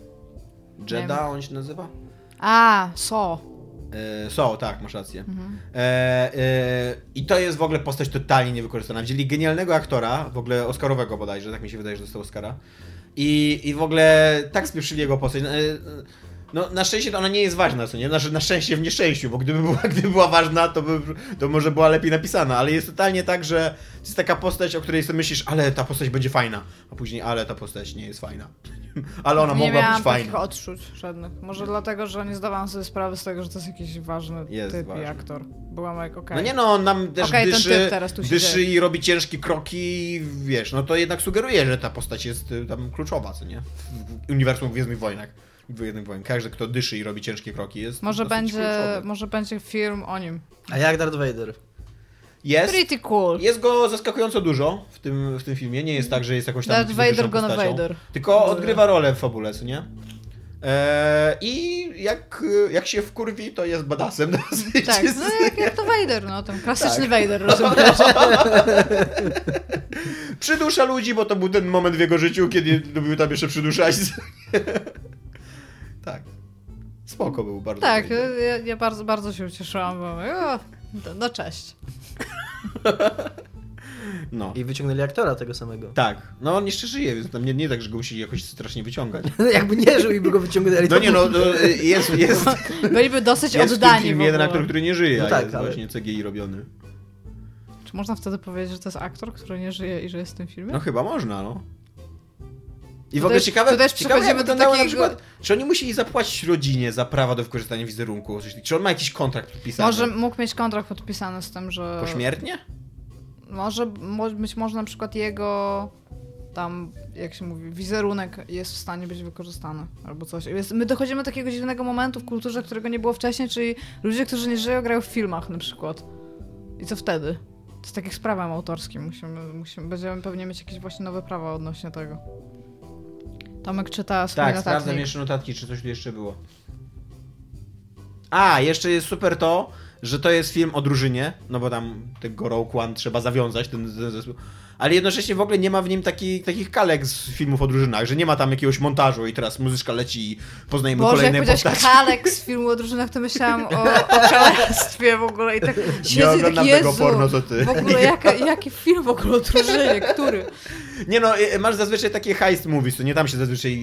Jedda on się nazywa? A, so. E, so, tak, masz rację. Mhm. E, e, I to jest w ogóle postać totalnie niewykorzystana. Wzięli genialnego aktora, w ogóle Oscarowego bodajże, tak mi się wydaje, że dostał Oscara. I, i w ogóle tak spieprzyli jego postać. No, na szczęście to ona nie jest ważna, co nie? Znaczy, na szczęście w nieszczęściu, bo gdyby była, gdyby była ważna, to, by, to może była lepiej napisana, ale jest totalnie tak, że to jest taka postać, o której sobie myślisz, ale ta postać będzie fajna, a później, ale ta postać nie jest fajna. ale ona nie mogła miałam być fajna. odczuć żadnych. Może dlatego, że nie zdawałam sobie sprawy z tego, że to jest jakiś ważny Jest typ ważny. i aktor. Byłam jak, okej. No nie no, on nam też ten dyszy, dyszy i robi ciężkie kroki, wiesz, no to jednak sugeruje, że ta postać jest y, tam kluczowa, co nie? W uniwersum Gwiezdnych Wojnach. Gwiezdnych Wojen. Każdy, kto dyszy i robi ciężkie kroki jest Może będzie, kluczowy. może będzie film o nim. A jak Darth Vader? Jest, Pretty cool. jest go zaskakująco dużo w tym, w tym filmie. Nie jest tak, że jest jakąś tam Darth Vader postacią. Vader. Tylko odgrywa rolę w fabule, co nie? Eee, I jak, jak się wkurwi, to jest badasem dosyć. Tak, no jak, jak to Vader, no ten klasyczny Tak. Vader, rozumiesz? Przydusza ludzi, bo to był ten moment w jego życiu, kiedy lubił tam jeszcze przyduszać. tak. Spoko był bardzo. tak, ja, ja bardzo, bardzo się ucieszyłam, bo o, no, no cześć. No. I wyciągnęli aktora tego samego. Tak. No on jeszcze żyje, więc tam nie, nie tak, że go musieli jakoś strasznie wyciągać. Jakby nie żył i by go wyciągnęli. No nie no, no jest, jest, Byliby dosyć jest oddani filmie jeden aktor, który nie żyje, No a tak, jest ale- właśnie CGI robiony. Czy można wtedy powiedzieć, że to jest aktor, który nie żyje i że jest w tym filmie? No chyba można, no. I w ogóle też- ciekawe, to też ciekawe jak wyglądało na takiego- przykład, czy oni musieli zapłacić rodzinie za prawa do wykorzystania wizerunku, czy on ma jakiś kontrakt podpisany? Może mógł mieć kontrakt podpisany z tym, że... Pośmiertnie? Może mo- być może na przykład jego tam, jak się mówi, wizerunek jest w stanie być wykorzystany albo coś. My dochodzimy do takiego dziwnego momentu w kulturze, którego nie było wcześniej, czyli ludzie, którzy nie żyją, grają w filmach na przykład. I co wtedy? To jest tak jak z prawem autorskim. Musimy, musimy, będziemy pewnie mieć jakieś właśnie nowe prawa odnośnie tego. Tomek czyta swój Tak, notatnik. sprawdzam jeszcze notatki, czy coś tu jeszcze było. A, jeszcze jest super to, że to jest film o drużynie, no bo tam tego Rogue One trzeba zawiązać, ten, ten zespół. Ale jednocześnie w ogóle nie ma w nim taki, takich kalek z filmów o drużynach, że nie ma tam jakiegoś montażu i teraz muzyczka leci i poznajemy Boże, jak kolejne powiedziałeś postacie. Kalek z filmu o drużynach, to myślałam o, o kalectwie w ogóle i tak Nie i tak, oglądam Jezu, tego porno, co ty. w ogóle jaka, jaki film w ogóle o drużynie, który? Nie no, y, masz zazwyczaj takie heist movies, to nie tam się zazwyczaj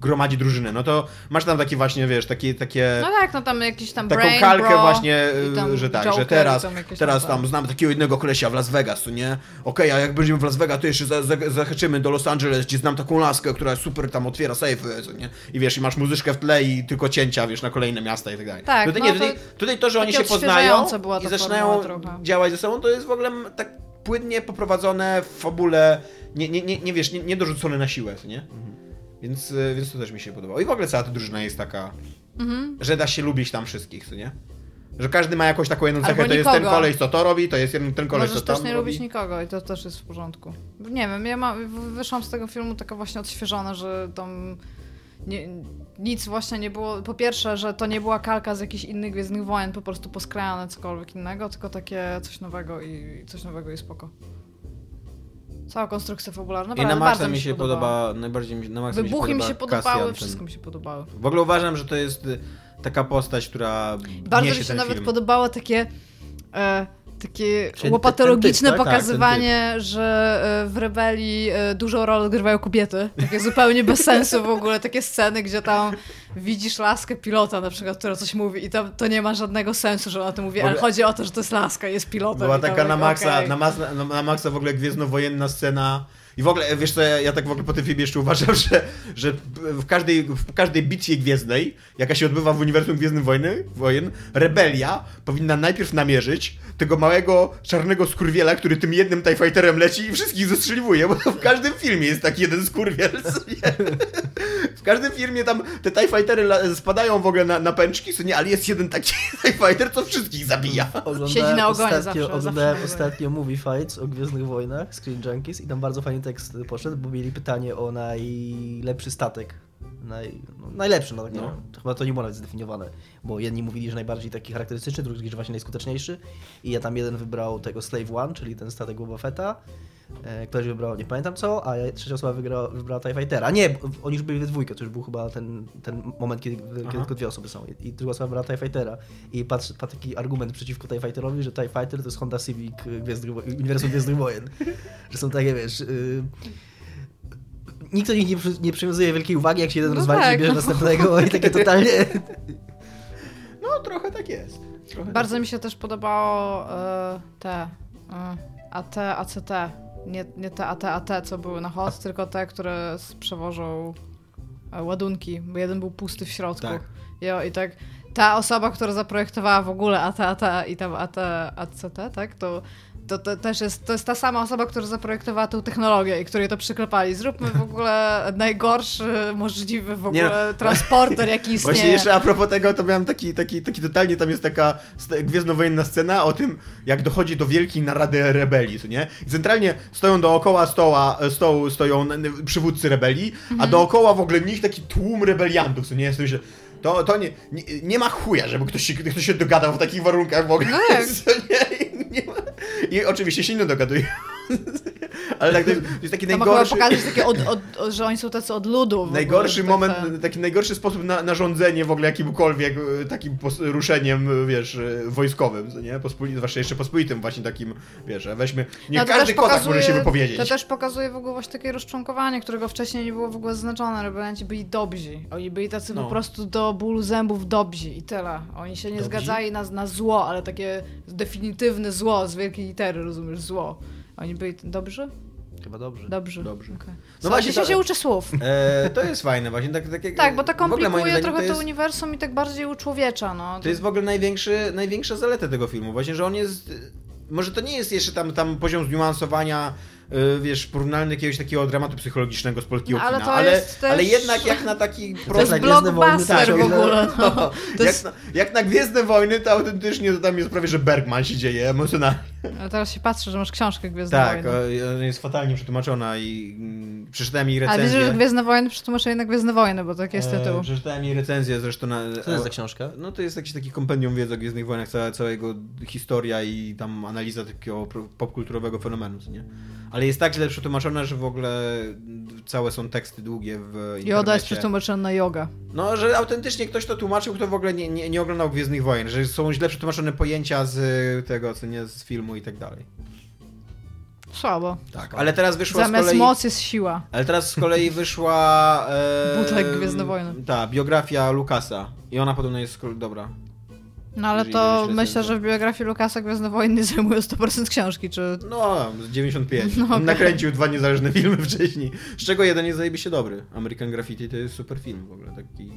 gromadzi drużynę, no to masz tam takie właśnie, wiesz, takie, takie No tak, no tam jakiś tam taką Brain kalkę Bro właśnie, tam że tak, Joker że teraz, tam teraz tam- znamy takiego jednego kolesia w Las Vegas, to nie? Okej, a jak będziemy w Las Vegas, to jeszcze za, za, zahaczymy do Los Angeles, gdzie znam taką laskę, która super tam otwiera sejfy, nie? I wiesz, i masz muzyczkę w tle i tylko cięcia, wiesz, na kolejne miasta i tak dalej. Tak, tutaj, no nie, to tutaj, tutaj to, że oni się poznają i zaczynają działać ze sobą, to jest w ogóle tak płynnie poprowadzone w fabule, nie, nie, nie, nie wiesz, nie, nie dorzucone na siłę, nie? Więc, y, więc to też mi się podobało. I w ogóle cała ta drużyna jest taka, Mhm. że da się lubić tam wszystkich, co nie? Że każdy ma jakąś taką jedną cechę, to jest ten koleś, co to robi, to jest jeden ten koleś, Możesz co tam też nie robi. lubić nikogo i to też jest w porządku. Nie wiem, ja ma, wyszłam z tego filmu taka właśnie odświeżona, że tam nie, nic właśnie nie było. Po pierwsze, że to nie była kalka z jakichś innych Gwiezdnych Wojen, po prostu poskrajane cokolwiek innego, tylko takie coś nowego i coś nowego i spoko. Cała konstrukcja fabularna, I na maksa mi się podoba, najbardziej mi, na maksa Wybuchy mi się podoba podobały, Cassian, wszystko ten- mi się podobało. W ogóle uważam, że to jest y, taka postać, która Bardzo mi się nawet film. podobało takie, e, takie Czyli łopatologiczne ten typ, tak? pokazywanie, że e, w rebelii e, dużą rolę odgrywają kobiety. Takie zupełnie bez sensu w ogóle, takie sceny, gdzie tam widzisz laskę pilota na przykład, która coś mówi i tam to nie ma żadnego sensu, że ona to mówi, ale chodzi o to, że to jest laska, jest pilotem. Była i tam taka na tak, maksa, okej. na, na, na maksa w ogóle gwiezdnowojenna scena. I w ogóle, wiesz co, ja, ja tak w ogóle po tym filmie jeszcze uważam, że, że w, każdej, w każdej bitwie gwiezdnej, jaka się odbywa w uniwersum Gwiezdnych Wojny, Wojen, rebelia powinna najpierw namierzyć tego małego czarnego skurwiela, który tym jednym TIE Fighterem leci i wszystkich zestrzeliwuje, bo w każdym filmie jest taki jeden skurwiel. W każdym filmie tam te TIE Fightery spadają w ogóle na, na pęczki, co nie, ale jest jeden taki TIE Fighter, co wszystkich zabija. Oglądałem Siedzi na ogonie ostatnio, zawsze, zawsze Oglądałem ogonie. ostatnio Movie Fights o Gwiezdnych Wojnach, Screen Junkies i tam bardzo fajny tekst poszedł, bo mieli pytanie o najlepszy statek. Naj, no, najlepszy, no, tak No. no. Chyba to nie było nawet zdefiniowane, bo jedni mówili, że najbardziej taki charakterystyczny, drugi, że właśnie najskuteczniejszy i ja tam jeden wybrał tego Slave One, czyli ten statek Boba Fetta, ktoś wybrał, nie pamiętam co, a trzecia osoba wygrała, wybrała TIE Fightera. Nie, bo oni już byli we dwójkę, to już był chyba ten, ten moment, kiedy, kiedy tylko dwie osoby są i, i druga osoba wybrała TIE Fightera i patrz, patrz taki argument przeciwko TIE Fighterowi, że TIE Fighter to jest Honda Civic y, Gwiezdnych, Uniwersum Gwiezdnych Wojen. że są takie, wiesz... Y, Nikt do nich nie, przy- nie przywiązuje wielkiej uwagi, jak się jeden No rozwali, tak, tak, bierze no. następnego i takie totalnie... No, trochę tak jest. Trochę Bardzo mi się też podobało e, te e, AT, ACT. Nie, nie te AT, AT, co były na host, tylko te, które przewożą e, ładunki, bo jeden był pusty w środku. Tak. Jo, I tak ta osoba, która zaprojektowała w ogóle AT, AT i tam AT, ACT, tak, to, to, to też jest, to jest ta sama osoba, która zaprojektowała tą technologię i której to przyklepali. Zróbmy w ogóle najgorszy możliwy w Nie ogóle transporter, jaki istnieje. Właśnie jeszcze a propos tego, to miałem taki, taki, taki totalnie, tam jest taka gwiezdnowojenna scena o tym, jak dochodzi do wielkiej narady rebelii, nie? I centralnie stoją dookoła stoła, stołu stoją przywódcy rebelii, a Mhm. dookoła w ogóle nich taki tłum rebeliantów, co nie? Jest myślę, to, to nie, nie, nie ma chuja, żeby ktoś się, ktoś się dogadał w takich warunkach w ogóle. No tak. nie? Nie ma, I oczywiście się nie dogaduje. Ale tak, to jest, to jest taki Tam najgorszy... pokazać takie, od, od, od, że oni są tacy od ludu. Najgorszy ogóle, moment, tak, tak. taki najgorszy sposób na, na rządzenie w ogóle jakimkolwiek e, takim pos- ruszeniem, e, wiesz, e, wojskowym, co nie? Pospój, zwłaszcza jeszcze pospolitym właśnie takim, wiesz, weźmy, nie No każdy też kotak pokazuje- może się wypowiedzieć. To też pokazuje w ogóle właśnie takie rozczłonkowanie, którego wcześniej nie było w ogóle zaznaczone. Rebelianci byli dobrzy. Oni byli tacy No. po prostu do bólu zębów dobrzy i tyle. Oni się nie Dobrzy? zgadzali na, na zło, ale takie definitywne zło z wielkiej litery, rozumiesz, zło. Oni byli dobrzy? Chyba dobrze. Dobrzy. Dobrze. Okay. No właśnie to- się uczy słów. E, to jest fajne właśnie, tak, tak jak... Tak, bo to ogóle komplikuje trochę to to, jest, uniwersum i tak bardziej uczłowiecza, no. To jest w ogóle największy, największa zaleta tego filmu, właśnie, że on jest... Może to nie jest jeszcze tam, tam poziom zniuansowania, y, wiesz, porównalny jakiegoś takiego dramatu psychologicznego z polskiego No, ale kina, to ale, też- ale jednak jak na taki To jest blockbuster tak, w ogóle. No. No, To jak, jest... na, jak na Gwiezdne Wojny, to autentycznie to tam jest prawie, że Bergman się dzieje emocjonalnie. Ale teraz się patrzę, że masz książkę Gwiezdne Tak, Wojny. o- ona jest fatalnie przetłumaczona i mm, przeczytałem jej A recenzję. wiesz, że Gwiezdne Wojny przetłumaczenie na Gwiezdne Wojny, bo tak jest E, tytuł. Przeczytałem jej recenzję zresztą na... Co to jest za książka? No to jest jakiś taki kompendium wiedzy o Gwiezdnych Wojnach, cała, całego historia i tam analiza takiego popkulturowego fenomenu, co nie? Ale jest tak źle przetłumaczone, że w ogóle całe są teksty długie w internecie. Joda jest przetłumaczona na yoga. No, że autentycznie ktoś to tłumaczył, kto w ogóle nie, nie, nie oglądał Gwiezdnych Wojen, że są źle przetłumaczone pojęcia z tego, co nie, z filmu i tak dalej. Słabo. Tak, ale teraz wyszła Zamiast z kolei... moc jest siła. Ale teraz z kolei wyszła... E, Butek Gwiezdne Wojny. Tak, biografia Lukasa. I ona podobno jest dobra. No ale to myślę, że w biografii Lukasa Gwiezdne Wojny zajmują 100% książki, czy... No, z 95. No, okej. nakręcił dwa niezależne filmy wcześniej. Z czego jeden jest zajebiście dobry. American Graffiti to jest super film w ogóle. Taki...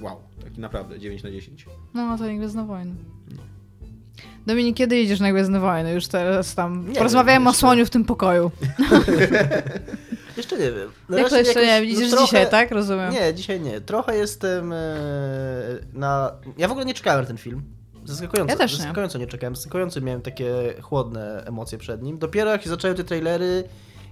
Wow. Taki naprawdę 9 na 10. No, to nie Gwiezdne Wojny. Dominik, kiedy jedziesz na Gwiezdne Wojny? Już teraz tam... Nie Porozmawiałem wiem, o słoniu w tym pokoju. Jeszcze nie wiem. Na Jak to razie jeszcze jakoś, nie? no Idziesz trochę- dzisiaj, tak? Rozumiem. Nie, dzisiaj nie. Trochę jestem e, na... Ja w ogóle nie czekałem na ten film. Zaskakująco, Ja też nie. zaskakująco nie. czekałem. Zaskakująco miałem takie chłodne emocje przed nim. Dopiero jak się zaczęły te trailery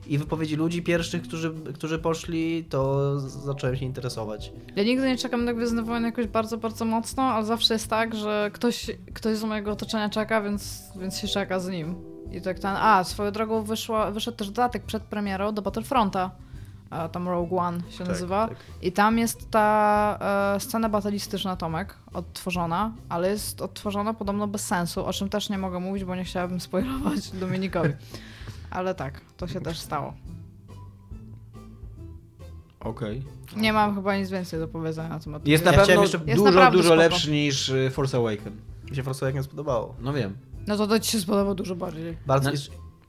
i wypowiedzi ludzi pierwszych, którzy, którzy poszli, to zacząłem się interesować. Ja nigdy nie czekam na Gwiezdne jakoś bardzo, bardzo mocno, ale zawsze jest tak, że ktoś, ktoś z mojego otoczenia czeka, więc, więc się czeka z nim. I tak ten... A, swoją drogą wyszła, wyszedł też dodatek przed premierą do Battlefronta. A, tam Rogue One się nazywa. tak. I tam jest ta e, scena batalistyczna, Tomek, odtworzona, ale jest odtworzona podobno bez sensu, o czym też nie mogę mówić, bo nie chciałabym spoilować Dominikowi. Ale tak, to się też stało. Okej. Nie mam chyba nic więcej do powiedzenia na temat. Jest na Ja pewno jeszcze- Jest dużo, naprawdę dużo spoko. lepszy niż y, Force Awaken. Mi się Force Awakens spodobało. No wiem. No to to ci się spodoba dużo bardziej. Bardzo... Na-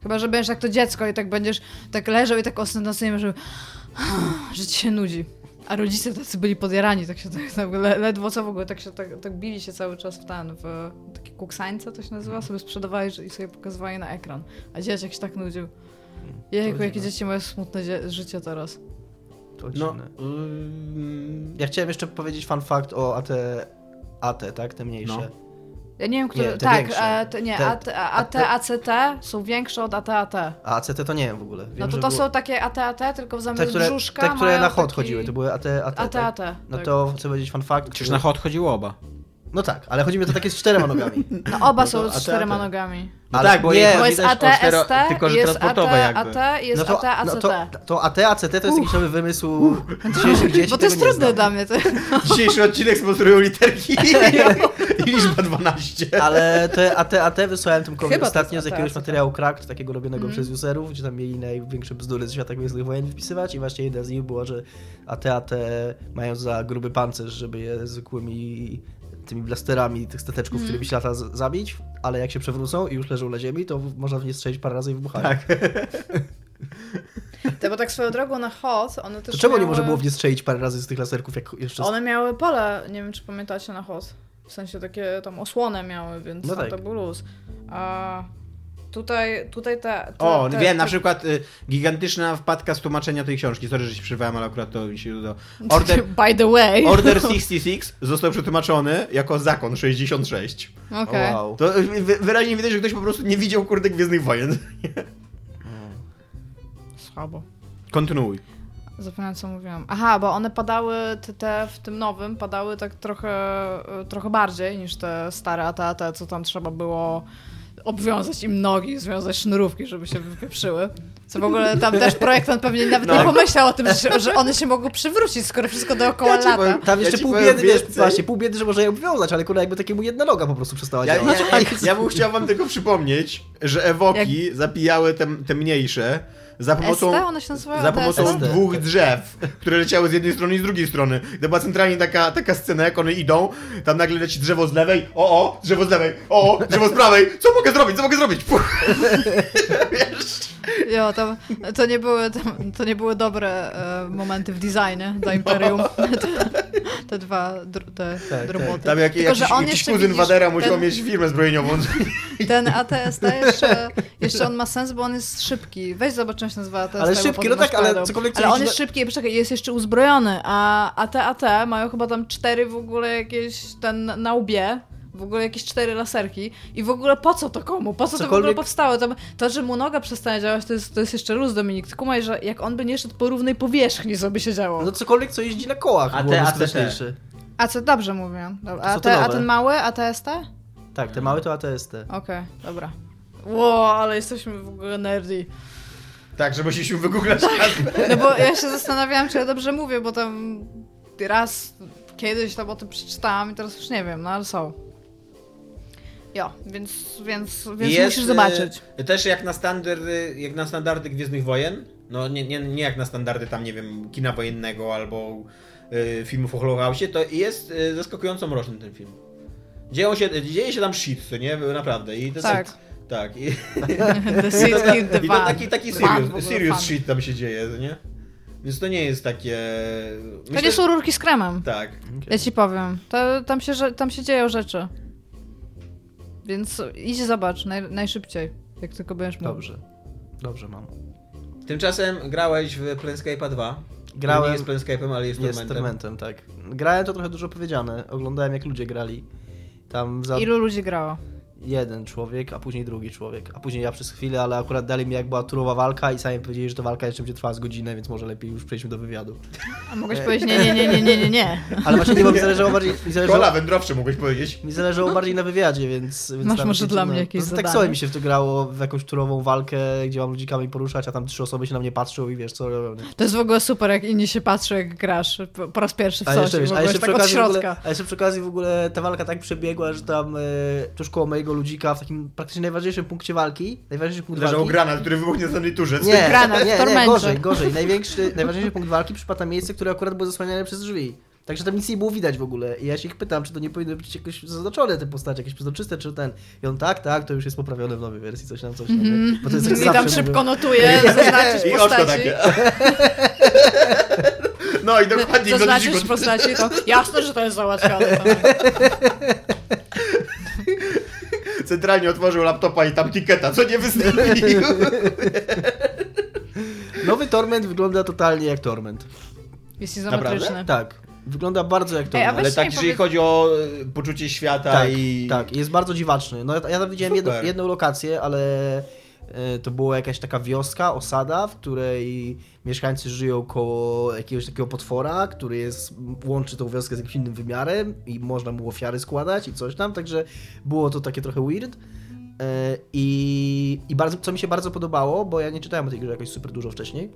Chyba, że będziesz jak to dziecko i tak będziesz tak leżał i tak ostentacyjnie, że, że ci się nudzi. A rodzice tacy byli podjarani, tak się tak, tak le, ledwo co w ogóle, tak się tak, tak bili się cały czas w ten, w takie kuksańce to się nazywa, sobie sprzedawali i sobie pokazywali na ekran. A dzieciak się tak nudził. Jejku, jakie dzieci mają smutne dzie- życie teraz. To No, ym, Ja chciałem jeszcze powiedzieć fun fact o AT, AT tak? Te mniejsze. No. Ja nie wiem, które... Nie, te tak, e, te, nie, Te- AT, AT, ACT są większe od AT-AT. A ACT to nie wiem w ogóle. Wiem, No to to było- są takie AT-AT, tylko w te, zamiast które, brzuszka te, które mają na hot taki... chodziły, to były AT, AT, AT-AT. tak? No tak. to chcę powiedzieć fun fact. Przecież na hot chodziło oba. No tak, ale chodzi mi o to takie z czterema nogami. No oba No są to z czterema nogami. No Ale tak, bo nie, Bo jest AT, cztero- ST, tylko, że jest transportowe AT, jakby. AT, jest no to, AT, ACT. no to, to AT, ACT to jest jakiś nowy wymysł dzisiejszych dzieci. Bo to jest trudne dla mnie. To... Dzisiejszy odcinek sponsorują literki i liczba 12. Ale te AT, AT wysłałem Chyba to ostatnio z jakiegoś AT, materiału Cracked, takiego robionego Mhm. przez userów, gdzie tam mieli największe bzdury z świata Gwiezdnych Wojen wpisywać i właśnie jedna z nich było, że AT, AT mają za gruby pancerz, żeby je zwykłymi tymi blasterami tych stateczków, którymi się lata zabić, ale jak się przewrócą i już leżą na ziemi, to można w nie strzelić parę razy i wybuchają. Tak. To, bo tak swoją drogą na hot, one też To czemu nie miały... można było w nie strzelić parę razy z tych laserków, jak jeszcze... One miały pole, nie wiem czy pamiętacie na hot. W sensie takie tam osłonę miały, więc No tak. to był luz. A tutaj, tutaj te, te O, te, wiem, na te- przykład y, gigantyczna wpadka z tłumaczenia tej książki. Sorry, że się przerwałem, ale akurat to mi się udało. Order, By the way. Order 66 został przetłumaczony jako zakon 66. Okej. O, wow. To wy- wyraźnie widać, że ktoś po prostu nie widział kurde Gwiezdnych Wojen. Słabo. Kontynuuj. Zapomniałam co mówiłam. Aha, bo one padały, te, te w tym nowym, padały tak trochę, trochę bardziej niż te stare AT-AT, co tam trzeba było obwiązać im nogi, związać sznurówki, żeby się wypieprzyły. Co w ogóle tam też projektant pewnie nawet No. nie pomyślał o tym, że, że one się mogą przywrócić, skoro wszystko dookoła Ja lata. powiem- Tam jeszcze ci pół biedy, wiesz, właśnie, pół biedy, że można je obwiązać, ale kurwa jakby takiemu jedna noga po prostu przestała Ja, działać. ja, ja, ja bym chciał wam tylko przypomnieć, że ewoki zapijały te, te mniejsze za pomocą, za pomocą dwóch drzew, które leciały z jednej strony i z drugiej strony. To była centralnie taka, taka scena, jak one idą, tam nagle leci drzewo z lewej, o o, drzewo z lewej, o o, drzewo z prawej, co mogę zrobić, co mogę zrobić? Puch. Wiesz? Jo, to, to, nie były, to, to nie były dobre e, momenty w designie dla Imperium. Te, te dwa dr, te tak. roboty. Tam jak, Tylko, jakiś, że on jakiś kuzyn widzisz, Wadera musiał ten- mieć firmę zbrojeniową. Ten ATST jeszcze, jeszcze on ma sens, bo on jest szybki. Weź zobacz, jak się nazywa. Ale szybki, no tak, ale cokolwiek co Ale on jest na- szybki, poczekaj, jest jeszcze uzbrojony, a AT, AT mają chyba tam cztery w ogóle jakieś, ten na łbie, w ogóle jakieś cztery laserki i w ogóle po co to komu? Po co to w ogóle Cokolwiek- powstało? To, to, że mu noga przestanie działać, to jest, to jest jeszcze luz, Dominik. Ty kumaj, że jak on by nie szedł po równej powierzchni, co by się działo. No cokolwiek, co jeździ na kołach, A te ATT? skuteczniejsze. A co, dobrze mówię. Dobra. A, te, te a ten mały ATST? Tak, te małe to ATST. Okej, dobra. Ło, ale jesteśmy w ogóle nerdy. Tak, że musieliśmy wygooglać No bo ja się zastanawiałam, czy ja dobrze mówię, bo tam raz kiedyś tam o tym przeczytałam i teraz już nie wiem, no ale są. Jo, więc, więc, więc Jest, musisz zobaczyć. e, Też jak na standardy, jak na standardy Gwiezdnych Wojen, no nie, nie, nie jak na standardy tam, nie wiem, kina wojennego albo e, filmów o Holokauście, to jest e, zaskakująco mroczny ten film. Dzieją się, dzieje się tam shit, co nie? Naprawdę. I to Tak. Tak. I, The City Killed the i to taki, taki serious, serious shit tam się dzieje, co nie? Więc to nie jest takie... To nie są rurki z kremem. Tak. Ja ci powiem. To, tam, się, tam się dzieją rzeczy. Więc idź zobacz naj, najszybciej, jak tylko będziesz mógł. Dobrze. Dobrze mam. Tymczasem grałeś w Planescape'a 2. Grałem- Nie jest Planescape'em, ale jest, Jest. Tormentem, tak. Grałem to trochę dużo powiedziane. Oglądałem jak ludzie grali. Tam za Ilu ludzi grało? Jeden człowiek, a później drugi człowiek. A później ja przez chwilę, ale akurat dali mi jak była turowa walka i sami powiedzieli, że ta walka jeszcze będzie trwała z godzinę, więc może lepiej już przejdźmy do wywiadu. A mogłeś powiedzieć nie, nie, nie, nie, nie, nie, nie. Ale właśnie nie, bo mi zależało bardziej... Mi Kola zależało, wędrowcze mogłeś powiedzieć. mi zależało bardziej na wywiadzie, więc... więc Masz może dla no, mnie jakieś no, Tak zadanie? sobie mi się w to grało, w jakąś turową walkę, gdzie mam ludzikami poruszać, a tam trzy osoby się na mnie patrzą i wiesz, co robią. nie? To jest w ogóle super, jak inni się patrzą, jak grasz po, raz pierwszy w A coś. jeszcze, wiesz, a jeszcze, tak przy okazji w ogóle, a jeszcze przy okazji w ogóle ta walka tak przebiegła, że tam e, tuż koło mojego ludzika w takim praktycznie najważniejszym punkcie walki, najważniejszy punkt Leżał walki. granat, który wybuchnie na samej turze. Nie, Granat w nie, nie, tormencie. gorzej, gorzej. Największy, najważniejszy punkt walki przypadł na miejsce, które akurat było zasłaniane przez drzwi. Także tam nic nie było widać w ogóle. I ja się ich pytam, czy to nie powinno być jakoś zaznaczone te postacie, jakieś przezroczyste, czy ten. I on tak, tak, to już jest poprawione w nowej wersji, coś tam, coś tam. nie? Bo to jest tak I tam zawsze szybko notuje, zaznaczyć I postaci. takie. No i dokładnie go Zaznaczyć ludzi- postaci, to jasne, że to jest załatwione. Centralnie otworzył laptopa i tam tiketa, co nie wystąpił. Nowy Torment wygląda totalnie jak Torment. Jest izometryczny. Tak. Wygląda bardzo jak Ej, Torment. weź Ale tak, jeżeli powiedz- chodzi o e, poczucie świata Tak, i... tak, jest bardzo dziwaczny. No ja, ja tam widziałem jedno, jedną lokację, ale to była jakaś taka wioska, osada, w której mieszkańcy żyją koło jakiegoś takiego potwora, który jest, łączy tą wioskę z jakimś innym wymiarem i można mu ofiary składać i coś tam, także było to takie trochę weird. E, I, i bardzo, co mi się bardzo podobało, bo ja nie czytałem o tej grze jakoś super dużo wcześniej,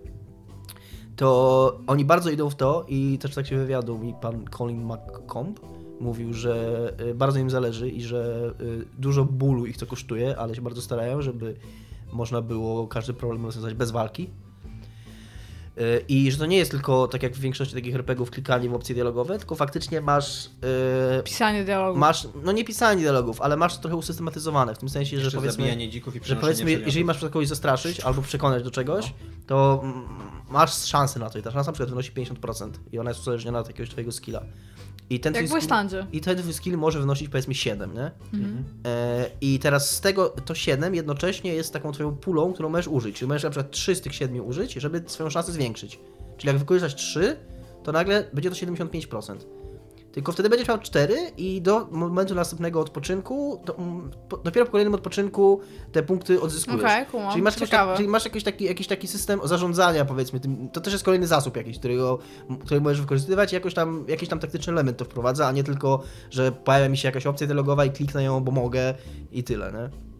to oni bardzo idą w to i też tak się wywiadu mi pan Colin McComb mówił, że y, bardzo im zależy i że dużo bólu ich to kosztuje, ale się bardzo starają, żeby można było każdy problem rozwiązać bez walki. Y, I że to nie jest tylko, tak jak w większości takich RPGów, klikanie w opcje dialogowe, tylko faktycznie masz, y, Pisanie dialogu. masz, no nie pisanie dialogów, ale masz to trochę usystematyzowane, w tym sensie, że powiedzmy, dzików i że powiedzmy, przedmiotów. jeżeli masz kogoś zastraszyć albo przekonać do czegoś, to mm, masz szansę na to i ta szansa na przykład wynosi 50% i ona jest uzależniona od jakiegoś twojego skilla. I ten Jak twój w skill-. I ten twój skill może wynosić powiedzmy 7, nie? Mhm. E, I teraz z tego to 7 jednocześnie jest taką twoją pulą, którą możesz użyć. Czyli możesz na przykład 3 z tych 7 użyć, żeby swoją szansę zwiększyć. Czyli jak wykorzystasz 3, to nagle będzie to 75%. Tylko wtedy będziesz miał 4 i do momentu następnego odpoczynku, to, mm, po, dopiero po kolejnym odpoczynku te punkty odzyskujesz. Okej, kumam. Czyli masz, tak, czyli masz jakiś, taki, jakiś taki system zarządzania, powiedzmy, tym, to też jest kolejny zasób jakiś, którego, który możesz wykorzystywać i jakoś tam, jakiś tam taktyczny element to wprowadza, a nie tylko, że pojawia mi się jakaś opcja dialogowa i kliknę ją, bo mogę i tyle, nie?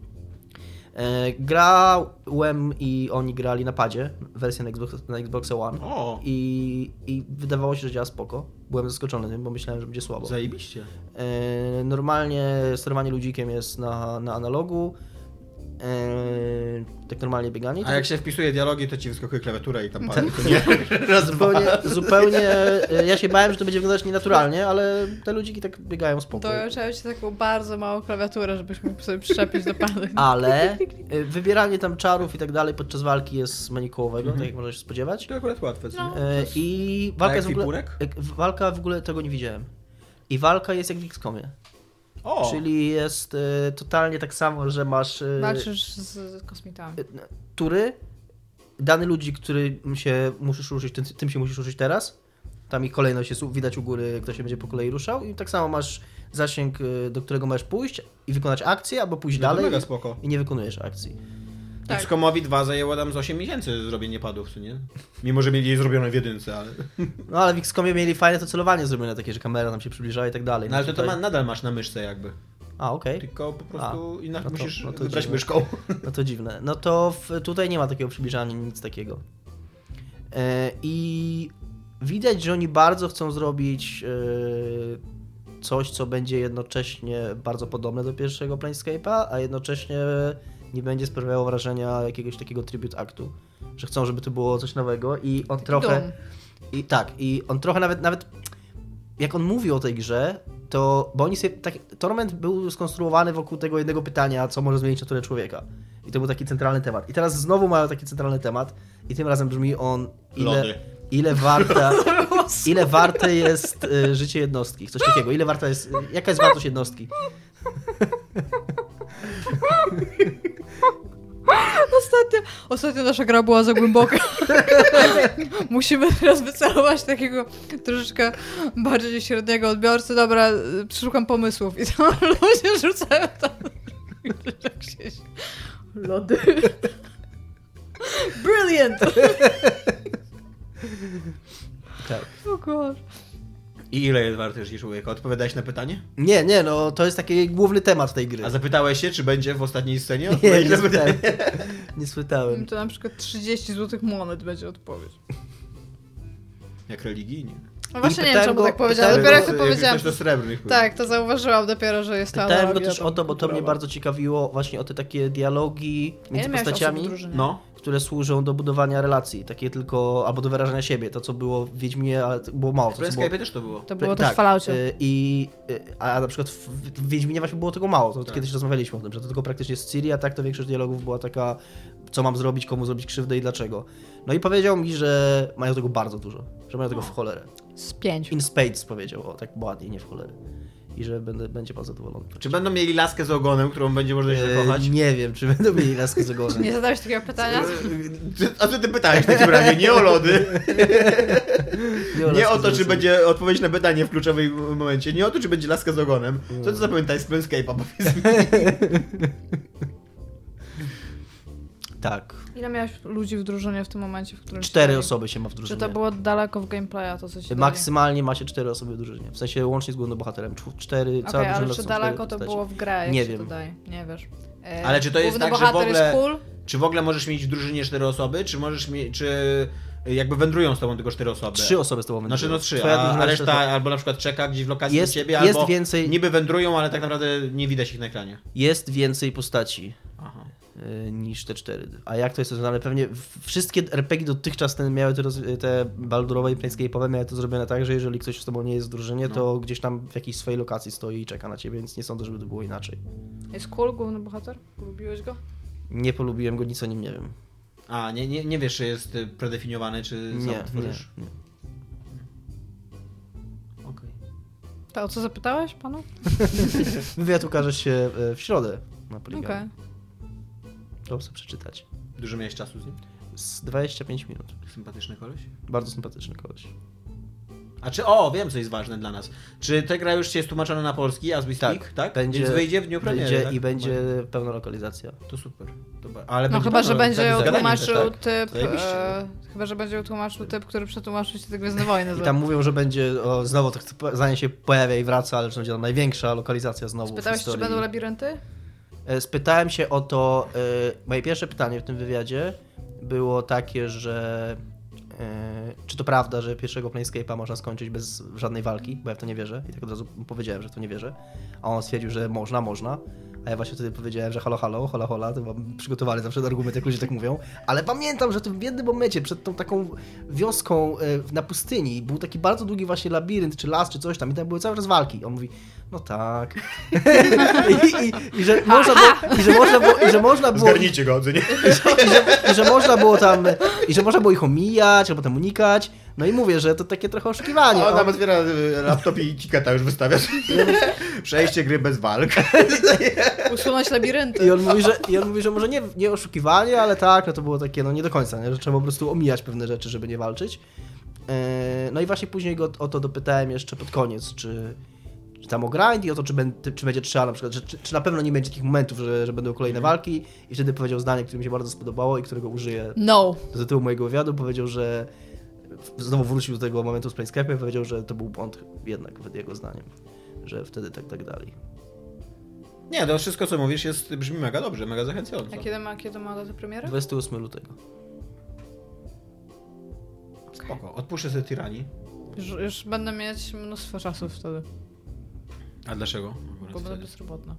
E, grałem i oni grali na padzie, wersję na, Xbox, na One. O, I, I wydawało się, że działa spoko. Byłem zaskoczony tym, bo myślałem, że będzie słabo. zajebiście. E, normalnie sterowanie ludzikiem jest na, na analogu. E, tak normalnie bieganie. A jak się wpisuje dialogi, to ci wyskakuje klawiatura i tam Tak. parę, to nie? zupełnie, zupełnie. e, Ja się bałem, że to będzie wyglądać nienaturalnie, ale te ludziki tak biegają spoko. To trzeba ci taką bardzo małą klawiaturę, żebyś mógł sobie przyczepić do pady. Ale e, wybieranie tam czarów i tak dalej podczas walki jest z menu kołowego, tak jak można się spodziewać. To akurat łatwe, co No. nie? E, I walka A jest w ogóle. ek- Walka w ogóle tego nie widziałem. I walka jest jak w XCOMie. O, Czyli jest e, totalnie tak samo, że masz e, Walczysz z kosmitami. e, tury, dany ludzi, którym się musisz ruszyć, tym, tym się musisz ruszyć teraz. Tam ich kolejność jest, widać u góry, kto się będzie po kolei ruszał. I tak samo masz zasięg, e, do którego możesz pójść i wykonać akcję, albo pójść no dalej mega i, spoko. i nie wykonujesz akcji. Tak. XCOMowi 2 zajęło tam z 8 miesięcy zrobienie padów, co nie? Mimo, że mieli je zrobione w jedynce, ale... No ale w XCOMie mieli fajne to celowanie zrobione, takie, że kamera nam się przybliżała i tak dalej. No ale to, to tutaj- ma, nadal masz na myszce jakby. A, okej. Tylko po prostu inaczej no to- musisz no to wybrać dziwne. myszką. No to dziwne. No to w, tutaj nie ma takiego przybliżania, nic takiego. E, I widać, że oni bardzo chcą zrobić e, coś, co będzie jednocześnie bardzo podobne do pierwszego Planescape'a, a jednocześnie nie będzie sprawiało wrażenia jakiegoś takiego tribute aktu. Że chcą, żeby to było coś nowego i on trochę... Dum. I tak, i on trochę nawet, nawet jak on mówi o tej grze, to, bo oni sobie, tak, tournament był skonstruowany wokół tego jednego pytania, co może zmienić naturę człowieka. I to był taki centralny temat. I teraz znowu mają taki centralny temat i tym razem brzmi on, ile, Lody. ile warta, ile warte jest y, życie jednostki, coś takiego. Ile warta jest, jaka jest wartość jednostki? Ostatnio, ostatnio nasza gra była za głęboka. Musimy teraz wycelować takiego troszeczkę bardziej średniego odbiorcy. Dobra, y, szukam pomysłów. I to ludzie rzucają tam się... Lody. Brilliant! Tak. Oh God. I ile jest warty życie człowieka? Odpowiadałeś na pytanie? Nie, nie, no to jest taki główny temat tej gry. A zapytałeś się, czy będzie w ostatniej scenie? Nie, nie spytałem. Nie spytałem. To na przykład 30 złotych monet będzie odpowiedź. Jak religijnie. No właśnie nie wiem, czemu go- tak powiedziałam. Dopiero jak to powiedziałam. Coś do srebrnych. Tak, to zauważyłam dopiero, że jest ta Pytałem go też o to, bo to mnie bardzo ciekawiło właśnie o te takie dialogi między w postaciami? No. które służą do budowania relacji, takie tylko, albo do wyrażania siebie, to co było w Wiedźminie, ale to było mało. W To, Planescape'ie też to było. To było tak, też w Falloutie. y, I, y, a na przykład w, w Wiedźminie właśnie było tego mało, to Tak. kiedyś rozmawialiśmy o tym, że to tylko praktycznie z Ciri, a tak to większość dialogów była taka, co mam zrobić, komu zrobić krzywdę i dlaczego. No i powiedział mi, że mają tego bardzo dużo, że mają tego w cholerę. Z pięć. In spades powiedział, o tak ładnie, nie w cholerę. I że będę, będzie pan zadowolony. Czy będą mieli laskę z ogonem, którą będzie można się E, zakochać? nie wiem, czy będą mieli laskę z ogonem. Nie zadałeś takiego pytania? A co ty pytałeś w takim razie? Nie o lody. Nie o laski to, z czy będzie odpowiedź na pytanie w kluczowym momencie. Nie o to, czy będzie laska z ogonem. Co to zapamiętaj z Planescape'a, powiedz mi. Tak. Ile miałeś ludzi w drużynie w tym momencie, w którym Cztery osoby się ma w Czy drużynie. to było daleko w gameplaya, to co się Maksymalnie ma się cztery osoby w drużynie. W sensie łącznie z głównym bohaterem. Cztery, Okej, cała ale drużyna czy są daleko to było w grę, jak Nie się wiem. to daje? Nie wiesz. E, Ale czy to jest tak, że w ogóle- cool? Czy w ogóle możesz mieć w drużynie cztery osoby, czy możesz mieć, czy jakby wędrują z tobą tylko cztery osoby? Trzy osoby z tobą Znaczy no trzy, Twoja a, a reszta to- albo na przykład czeka gdzieś w lokacji Jest- do ciebie, jest albo więcej- niby wędrują, ale tak naprawdę nie widać ich na ekranie. Jest więcej postaci Aha. Y, niż te cztery. A jak to jest rozwiązane? Pewnie wszystkie RPG dotychczas ten miały te, te Baldurowe i Planescape'owe miały to zrobione tak, że jeżeli ktoś z tobą nie jest w drużynie, No. to gdzieś tam w jakiejś swojej lokacji stoi i czeka na ciebie, więc nie sądzę, żeby to było inaczej. Jest cool główny bohater? Lubiłeś go? Nie polubiłem go, nic o nim nie wiem. A, nie, nie, nie wiesz, czy jest y, predefiniowany, czy sam Nie, nie, tworzysz? nie. Okej. To o co zapytałeś panu? Wywiad ukaże się e, w środę na Okej. Polygonie. To chcę przeczytać. Dużo miałeś czasu z nim? Z 25 minut. Sympatyczny koleś? Bardzo sympatyczny koleś. A czy, o, wiem, co jest ważne dla nas. Czy ta gra już się jest tłumaczona na polski, as we speak, tak? Będzie, Więc wyjdzie w dniu premiery, wyjdzie tak? I będzie pełna lokalizacja. To super. To ba- ale No będzie chyba, że będzie tak gadaniem tłumaczył tak? typ... E, chyba, że będzie tłumaczył typ, który przetłumaczył się te Gwiezdne Wojny. I tam mówią, że będzie, o, znowu to zdanie się pojawia i wraca, ale że będzie tam największa lokalizacja znowu w Spytałeś, czy będą labirynty? E, Spytałem się o to, e, moje pierwsze pytanie w tym wywiadzie było takie, że e, czy to prawda, że pierwszego Planescape'a można skończyć bez żadnej walki, bo ja w to nie wierzę i tak od razu powiedziałem, że w to nie wierzę, a on stwierdził, że można, można, a ja właśnie wtedy powiedziałem, że halo, halo, hola, hola, to mam przygotowany zawsze argument, jak ludzie tak mówią, ale pamiętam, że w tym jednym momencie przed tą taką wioską e, na pustyni był taki bardzo długi właśnie labirynt, czy las, czy coś tam i tam były cały czas walki. On mówi, no tak. I, i, I że można było, i że można było, i że można było Zgarnijcie go, nie? i, że, I że można było tam, i że można było ich omijać, albo tam unikać. No i mówię, że to takie trochę oszukiwanie. A on otwiera y, laptop i tiketa już wystawiasz. Przejście gry bez walk. Usunąć labirynty. I on mówi, że, i on mówi, że może nie, nie oszukiwanie, ale tak, no to było takie, no nie do końca, nie? że trzeba po prostu omijać pewne rzeczy, żeby nie walczyć. E, No i właśnie później go o to dopytałem jeszcze pod koniec, czy, czy tam o grind i o to, czy, ben, czy będzie trzeba na przykład, że, czy, czy na pewno nie będzie takich momentów, że, że będą kolejne walki i wtedy powiedział zdanie, które mi się bardzo spodobało i którego użyję No. do tytułu mojego wywiadu, powiedział, że znowu wrócił do tego momentu z Planescape'em i powiedział, że to był błąd jednak, jego zdaniem, że wtedy tak, tak dalej. Nie, to wszystko co mówisz jest, brzmi mega dobrze, mega zachęcająco. A kiedy ma, kiedy ma datę premiery? 28 lutego. Spoko. Odpuszczę sobie Tyranii. Już, już będę mieć mnóstwo czasu wtedy, A dlaczego? bo będę bezrobotna.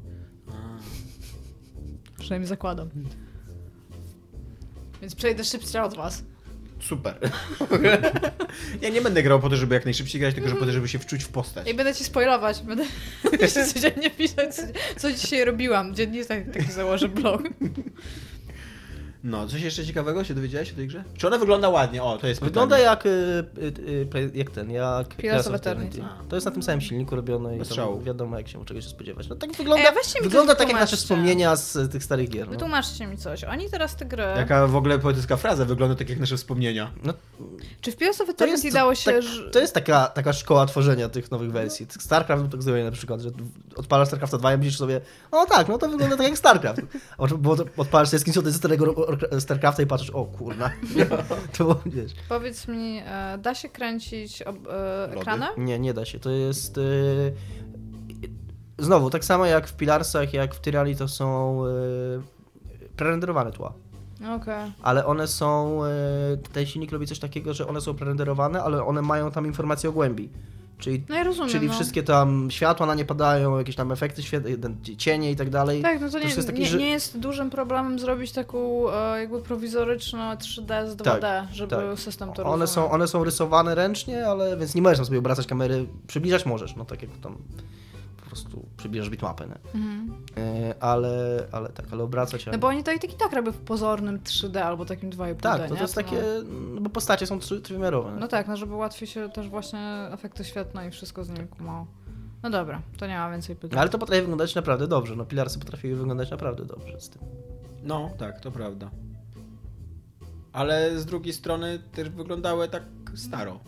Przynajmniej zakładam. Więc przejdę szybciej od was. Super. ja nie będę grał po to, żeby jak najszybciej grać, tylko że po to, żeby się wczuć w postać. I będę ci spoilować, będę codziennie pisać, co, dzisiaj robiłam. Dziennie tak, taki założę blog. No, coś jeszcze ciekawego się dowiedziałeś o tej grze? Czy ona wygląda ładnie? O, to jest Wygląda pytanie. jak, y, y, y, jak ten, jak Pillars of Eternity. To jest na tym samym silniku robione i Bez tam szału. wiadomo jak się czego się spodziewać. No tak wygląda, mi wygląda to tak jak nasze wspomnienia z y, tych starych gier. No. Wytłumaczcie mi coś. Oni teraz te gry... Jaka w ogóle poetycka fraza, wygląda tak jak nasze wspomnienia. No, Czy w Pillars of to, Eternity jest, dało się... tak, że- to jest taka, taka szkoła tworzenia tych nowych wersji. StarCraft tak zrobił na przykład, że odpalasz StarCrafta 2 i myślisz sobie, no tak, no to wygląda tak jak StarCraft. A to, odpalasz sobie screenshoty ze starego StarCrafta i patrzysz, o kurna, to wiesz. Powiedz mi, e, da się kręcić ob, e, Lody? ekranem? Nie, nie da się. To jest. y, Znowu, tak samo jak w Pilarsach, jak w Tyrali, to są y, prerenderowane tła. Okej. Ale one są. y, Ten silnik robi coś takiego, że one są prerenderowane, ale one mają tam informacje o głębi. Czyli, No i rozumiem, czyli no. wszystkie tam światła na nie padają, jakieś tam efekty cienie i tak dalej. Tak, no to nie, jest taki, nie, nie jest dużym problemem zrobić taką e, jakby prowizoryczną 3D z 2D, żeby tak. system to One są, rozumiał. one są rysowane ręcznie, ale więc nie możesz tam sobie obracać kamery. Przybliżać możesz, no tak jak tam prostu przybliżasz bitmapę, nie? Mhm. Y, ale, ale tak, ale obracać. No bo oni to i tak i tak robią w pozornym 3D albo takim 2,5D, Tak, to, to jest takie, no bo postacie są trzy- trójwymiarowe. No tak, no żeby łatwiej się też właśnie efekty świetne i wszystko z nim kumało. No dobra, to nie ma więcej pytań. No, ale to potrafi wyglądać naprawdę dobrze. No Pilarsy potrafiły wyglądać naprawdę dobrze z tym. No, tak, to prawda. Ale z drugiej strony też wyglądały tak staro.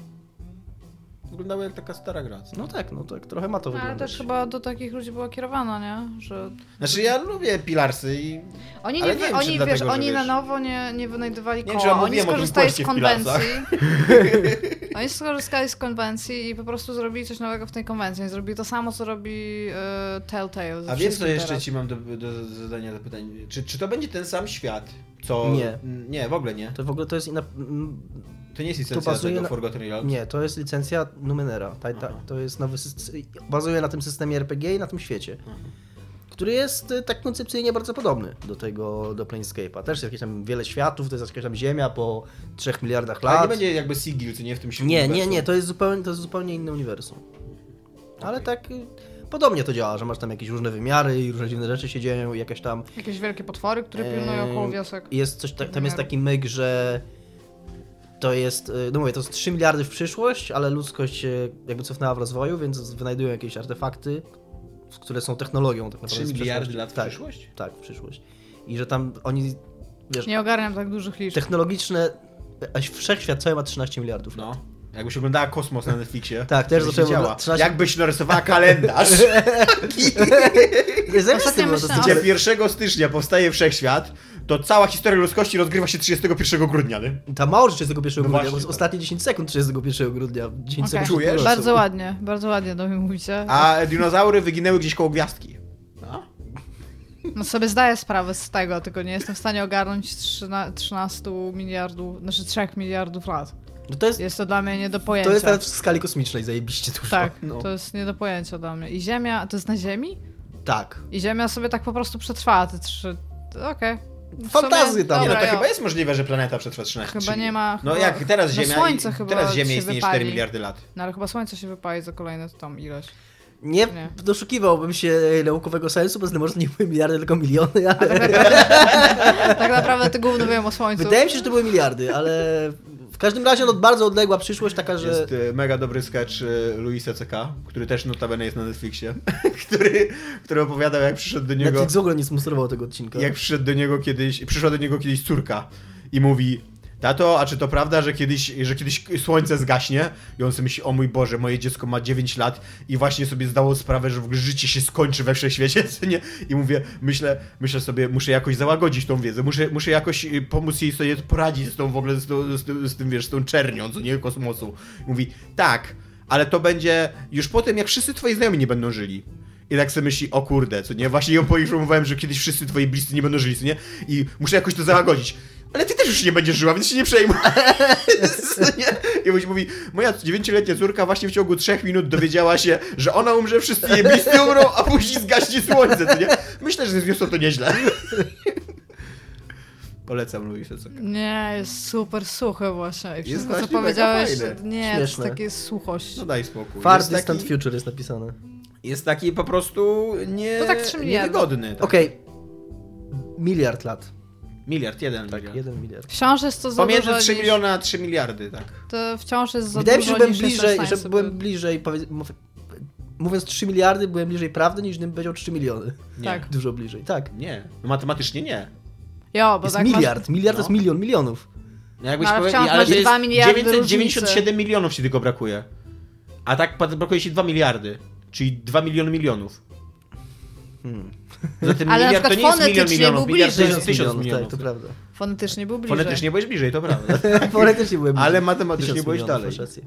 Wyglądały jak taka stara gra. co? No tak, no tak, trochę ma to No, ale wyglądać. też chyba do takich ludzi była kierowana, nie? Że Znaczy ja lubię Pilarsy i... oni, Ale nie, nie wiem, oni, dlatego, wiesz, że oni na wiesz- nowo nie, nie wynajdowali Nie koła, ja oni skorzystali z konwencji. oni skorzystali z konwencji i po prostu zrobili coś nowego w tej konwencji. Oni zrobili to samo, co robi e, Telltale. A wiesz co wszystkim jeszcze teraz. ci mam do, do zadania zapytań? Czy, czy to będzie ten sam świat? Co... Nie. Nie, w ogóle nie. To w ogóle to jest inna... To nie jest licencja bazuje tego na- Forgotten Realms? Nie, to jest licencja Numenera. Ta, ta, to jest nowy system, bazuje na tym systemie RPG i na tym świecie. Aha. Który jest y, tak koncepcyjnie bardzo podobny do tego, do Planescape'a. Też jest jakieś tam wiele światów, to jest jakaś tam ziemia po 3 miliardach lat. Ale nie będzie jakby Sigil, co nie w tym świecie. Nie, nie, nie, to jest zupełnie, to jest zupełnie inne uniwersum. Ale tak y, podobnie to działa, że masz tam jakieś różne wymiary i różne dziwne rzeczy się dzieją i jakaś tam... Jakieś wielkie potwory, które pilnują Eee, około wiosek. Jest coś, ta, tam jest taki myk, że to jest, y, no mówię, to jest 3 miliardy w przyszłość, ale ludzkość się jakby cofnęła w rozwoju, więc wynajdują jakieś artefakty, które są technologią tak naprawdę 3 z miliardy lat w tak, przyszłość? Tak, w przyszłość. I że tam oni, wiesz, Nie ogarniam tak dużych liczb. technologiczne, a wszechświat cały ma 13 miliardów lat. Jakbyś oglądała Kosmos na Netflixie. Tak, też oglądać 13 Jakbyś narysowała kalendarz, gdzie zdjęcie. 1 stycznia powstaje Wszechświat, to cała historia ludzkości rozgrywa się 31 grudnia, nie? Tam mało że 31 No grudnia, właśnie, bo tak. ostatnie 10 sekund 31 grudnia. 10 Okej. sekund Czujesz? Bardzo ładnie, bardzo ładnie do mnie mówicie. A dinozaury wyginęły gdzieś koło gwiazdki. No. No sobie zdaję sprawę z tego, tylko nie jestem w stanie ogarnąć 13, 13 miliardów, znaczy 3 miliardów lat. No to jest, Jest to dla mnie nie do pojęcia. to jest nawet w skali kosmicznej zajebiście dużo. Tak, No. to jest nie do pojęcia dla mnie. I Ziemia, to jest na Ziemi? Tak. I Ziemia sobie tak po prostu przetrwała te trzy... Okej. Fantazje tam. Nie, no to jo. chyba jest możliwe, że planeta przetrwa 13 Chyba nie ma... No chyba... jak teraz no Ziemia, Słońce chyba teraz Ziemia istnieje wypali. 4 miliardy lat. No ale chyba Słońce się wypali za kolejne tam ileś. Nie, Nie. doszukiwałbym się naukowego sensu, bo może to nie były miliardy, tylko miliony, ale... Tak naprawdę, tak naprawdę ty gówno wiem o Słońcu. Wydaje mi się, że to były miliardy, ale w każdym razie no, bardzo odległa przyszłość, taka, że... Jest e, mega dobry sketch e, Luisa CK, który też notabene jest na Netflixie, który, który opowiadał jak przyszedł do niego... Netflix w ogóle nie sponsorował tego odcinka. Jak przyszedł do niego kiedyś, przyszła do niego kiedyś córka i mówi Tato, a czy to prawda, że kiedyś, że kiedyś słońce zgaśnie? I on sobie myśli, o mój Boże, moje dziecko ma 9 lat i właśnie sobie zdało sprawę, że w ogóle życie się skończy we wszechświecie, nie? I mówię, myślę, myślę sobie, muszę jakoś załagodzić tą wiedzę, muszę, muszę jakoś y, pomóc jej sobie poradzić z tą w ogóle, z, tą, z, tym, z tym, wiesz, z tą czernią, co nie, kosmosu. I mówi, tak, ale to będzie już po tym, jak wszyscy twoi znajomi nie będą żyli. I tak sobie myśli, o kurde, co nie? Właśnie ją poinformowałem, że kiedyś wszyscy twoi bliscy nie będą żyli, co nie? I muszę jakoś to załagodzić. Ale ty też już nie będziesz żyła, więc się nie przejmuj. Co? I ktoś mówi, moja dziewięcioletnia córka właśnie w ciągu trzech minut dowiedziała się, że ona umrze, wszyscy jej bliscy umrą, a później zgaśnie słońce, co nie? Myślę, że zniosło to nieźle. Polecam Luisa co? Nie, jest super suche właśnie. I wszystko, co właśnie mega powiedziałeś, nie, to jest takie suchość. No daj spokój. Far jest Distant taki, Future jest napisane. jest taki po prostu nie, To tak miliardy. niewygodny. Tak. Okej. Miliard lat. Miliard, jeden. Tak, miliard. jeden miliard. Wciąż jest to za Pomiędzy dużo 3 niż... miliony a 3 miliardy, tak. To wciąż jest za Wydaje mi się, dużo że byłem niż jestem w bliżej, stanie że sobie- byłem bliżej, mów- mówiąc 3 miliardy, byłem bliżej prawdy, niż gdybym powiedział 3 miliony. Nie. Tak. Dużo bliżej, tak. Nie. No matematycznie nie. Jo, bo Jest tak miliard, miliard to No. jest milion milionów. No jakbyś No, ale powie- wciąż ale masz to jest dwa miliardy 997 milionów ci tylko brakuje. A tak brakuje ci 2 miliardy. Czyli 2 miliony milionów. Hmm. Zatem Ale miliard to nie jest milion fonetycznie milionów. był Miliard to bliżej. jest tysiąc milionów. Tak, to prawda. Fonetycznie był bliżej. Fonetycznie byłeś bliżej, to prawda. Fonetycznie byłem bliżej. Ale matematycznie byłeś dalej. rację.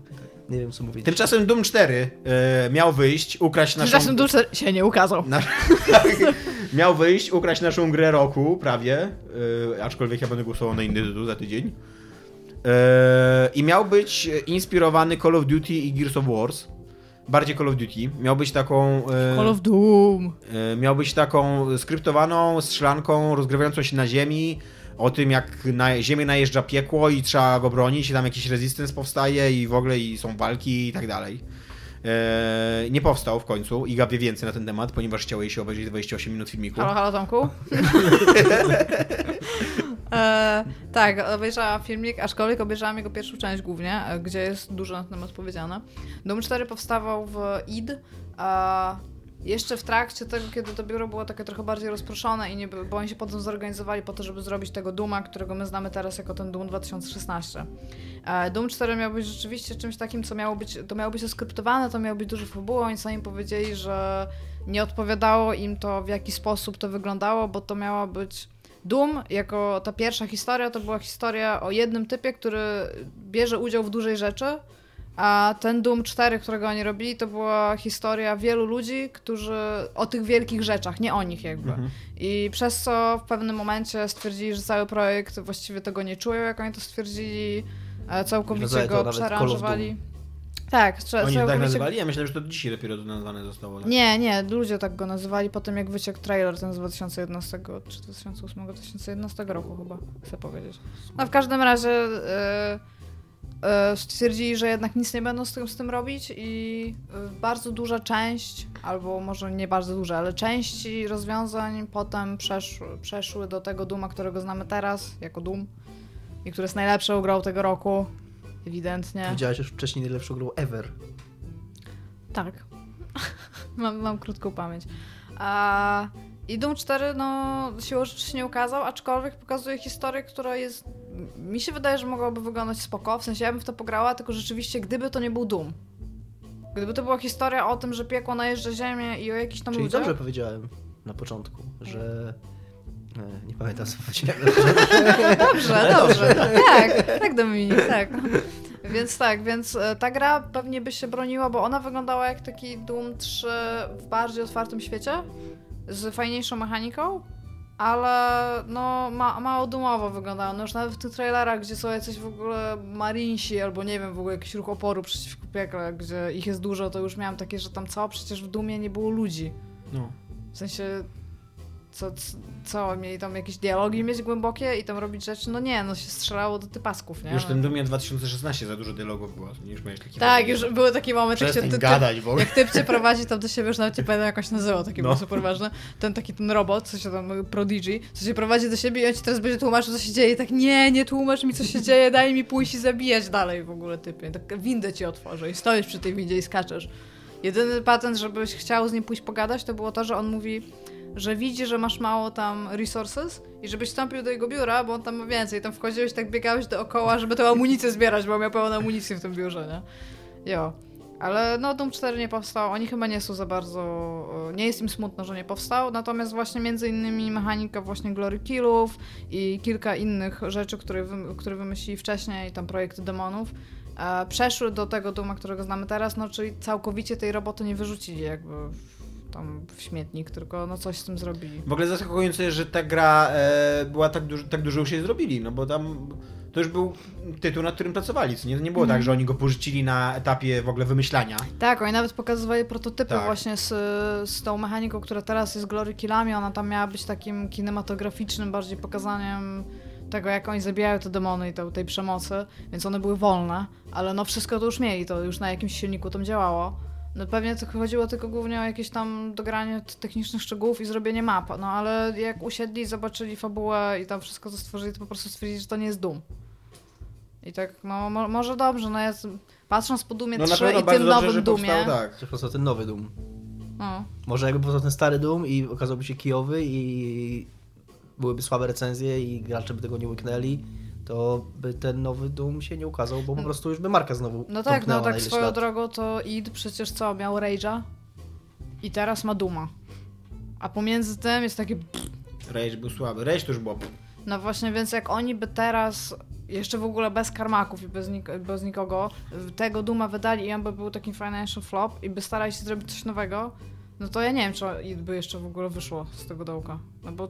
Nie wiem, co mówić. Tymczasem Doom 4 e, miał wyjść, ukraść naszą... Tymczasem Dulce się nie ukazał. Na... miał wyjść, ukraść naszą grę roku, prawie. Yy, aczkolwiek ja będę głosował na inny tytuł za tydzień. Yy, I miał być inspirowany Call of Duty i Gears of Wars. Bardziej Call of Duty. Miał być taką. Yy, Call of Doom. yy, miał być taką skryptowaną strzelanką rozgrywającą się na ziemi. O tym, jak na ziemię najeżdża piekło i trzeba go bronić, i tam jakiś resistance powstaje, i w ogóle i są walki i tak dalej. Eee, nie powstał w końcu. Iga wie więcej na ten temat, ponieważ chciał jej się obejrzeć 28 minut filmiku. Halo, halo Tomku. e, tak, obejrzałam filmik, aczkolwiek obejrzałam jego pierwszą część głównie, e, gdzie jest dużo na temat powiedziane. Doom 4 powstawał w id, a jeszcze w trakcie tego, kiedy to biuro było takie trochę bardziej rozproszone i nie, bo oni się potem zorganizowali po to, żeby zrobić tego Duma, którego my znamy teraz jako ten Doom 2016. E, Doom 4 miał być rzeczywiście czymś takim, co miało być, to miało być skryptowane, to miało być dużo fabuły, oni sami powiedzieli, że nie odpowiadało im to, w jaki sposób to wyglądało, bo to miała być Doom, jako ta pierwsza historia, to była historia o jednym typie, który bierze udział w dużej rzeczy, a ten Doom 4, którego oni robili, to była historia wielu ludzi, którzy o tych wielkich rzeczach, nie o nich jakby. Mhm. I przez co w pewnym momencie stwierdzili, że cały projekt właściwie tego nie czują, jak oni to stwierdzili, e, całkowicie to go przearanżowali. Tak, trze- Oni tak całkowicie nazywali? Ja myślałem, że to dzisiaj dopiero nazwane zostało. Tak? nie, nie, ludzie tak go nazywali potem jak wyciekł trailer ten z 2011 czy 2008, 2011 roku chyba, chcę powiedzieć. No w każdym razie e, e, stwierdzili, że jednak nic nie będą z tym, z tym robić i e, bardzo duża część, albo może nie bardzo duża, ale części rozwiązań potem przeszły, przeszły do tego Duma, którego znamy teraz, jako Doom i który jest najlepszą grą tego roku, ewidentnie. Widziałeś już wcześniej najlepszą grą ever. Tak. mam, mam krótką pamięć. A, I Doom 4, no, siłą rzeczy się nie ukazał, aczkolwiek pokazuje historię, która jest. Mi się wydaje, że mogłaby wyglądać spoko. W sensie ja bym w to pograła, tylko rzeczywiście, gdyby to nie był Doom. Gdyby to była historia o tym, że piekło najeżdża ziemię i o jakichś tam Czyli ludziach. dobrze powiedziałem na początku, że... Nie pamiętam co powiedziałem. Dobrze, dobrze. Tak, tak Dominik, tak. Więc tak, więc e, ta gra pewnie by się broniła, bo ona wyglądała jak taki Doom 3 w bardziej otwartym świecie, z fajniejszą mechaniką ale no ma, mało dumowo wyglądało. No już nawet w tych trailerach, gdzie są jacyś w ogóle marinsi, albo nie wiem, w ogóle jakiś ruch oporu przeciwko piekle, gdzie ich jest dużo, to już miałam takie, że tam co? Przecież w Dumie nie było ludzi. No. W sensie, co, co, mieli tam jakieś dialogi mieć głębokie i tam robić rzeczy? No nie, no się strzelało do typasków, nie? Już w tym Dumie 2016 za dużo dialogów było. Już miałeś taki Tak, już były takie momenty, jak się ty, gadać ogóle. jak typ cię prowadzi tam do siebie, już nawet nie pamiętam jak on się nazywał, taki No. był super ważny. Ten taki ten robot, co się tam, Prodigy, co się prowadzi do siebie i on ci teraz będzie tłumaczył, co się dzieje. I tak, nie, nie tłumacz mi, co się dzieje, daj mi pójść i zabijać dalej w ogóle typie. Tak windę ci otworzę i stoisz przy tej windzie i skaczesz. Jedyny patent, żebyś chciał z nim pójść pogadać, to było to, że on mówi, że widzi, że masz mało tam resources i żebyś wstąpił do jego biura, bo on tam ma więcej. Tam wchodziłeś, tak biegałeś dookoła, żeby tę amunicję zbierać, bo miał pełno amunicji w tym biurze, nie? Jo. Ale no Doom 4 nie powstał, oni chyba nie są za bardzo, e, nie jest im smutno, że nie powstał, natomiast właśnie między innymi mechanika właśnie Glory Killów i kilka innych rzeczy, które, wy, które wymyślili wcześniej, tam projekty demonów, e, przeszły do tego Dooma, którego znamy teraz, no czyli całkowicie tej roboty nie wyrzucili jakby tam w śmietnik, tylko no coś z tym zrobili. W ogóle zaskakujące, że ta gra e, była tak dużo, tak dużo już jej zrobili, no bo tam to już był tytuł, nad którym pracowali, co nie, nie było Mhm. tak, że oni go porzucili na etapie w ogóle wymyślania. Tak, oni nawet pokazywali prototypy Tak. właśnie z, z tą mechaniką, która teraz jest Glory Killami. Ona tam miała być takim kinematograficznym bardziej pokazaniem tego, jak oni zabijają te demony i te, tej przemocy, więc one były wolne, ale no wszystko to już mieli, to już na jakimś silniku tam działało. No pewnie to chodziło tylko głównie o jakieś tam dogranie technicznych szczegółów i zrobienie map, no ale jak usiedli, zobaczyli fabułę i tam wszystko to stworzyli, to po prostu stwierdzili, że to nie jest Doom. I tak, no mo- może dobrze, no ja z- patrząc po Doomie No na 3 pewno i tym dobrze, nowym że powstał, tak. To powstał ten nowy Doom. no, Może jakby powstał ten stary Doom i okazałby się kijowy i byłyby słabe recenzje i gracze by tego nie łyknęli, to by ten nowy Doom się nie ukazał, bo po prostu już by marka znowu No tak, no tak swoją lat. drogą to id przecież co, miał Rage'a i teraz ma Duma. A pomiędzy tym jest takie... Rage był słaby. Rage to już było. No właśnie, więc jak oni by teraz, jeszcze w ogóle bez karmaków i bez, nik- bez nikogo, tego Duma wydali i on by był taki financial flop i by starali się zrobić coś nowego, no to ja nie wiem, czy id by jeszcze w ogóle wyszło z tego dołka. No bo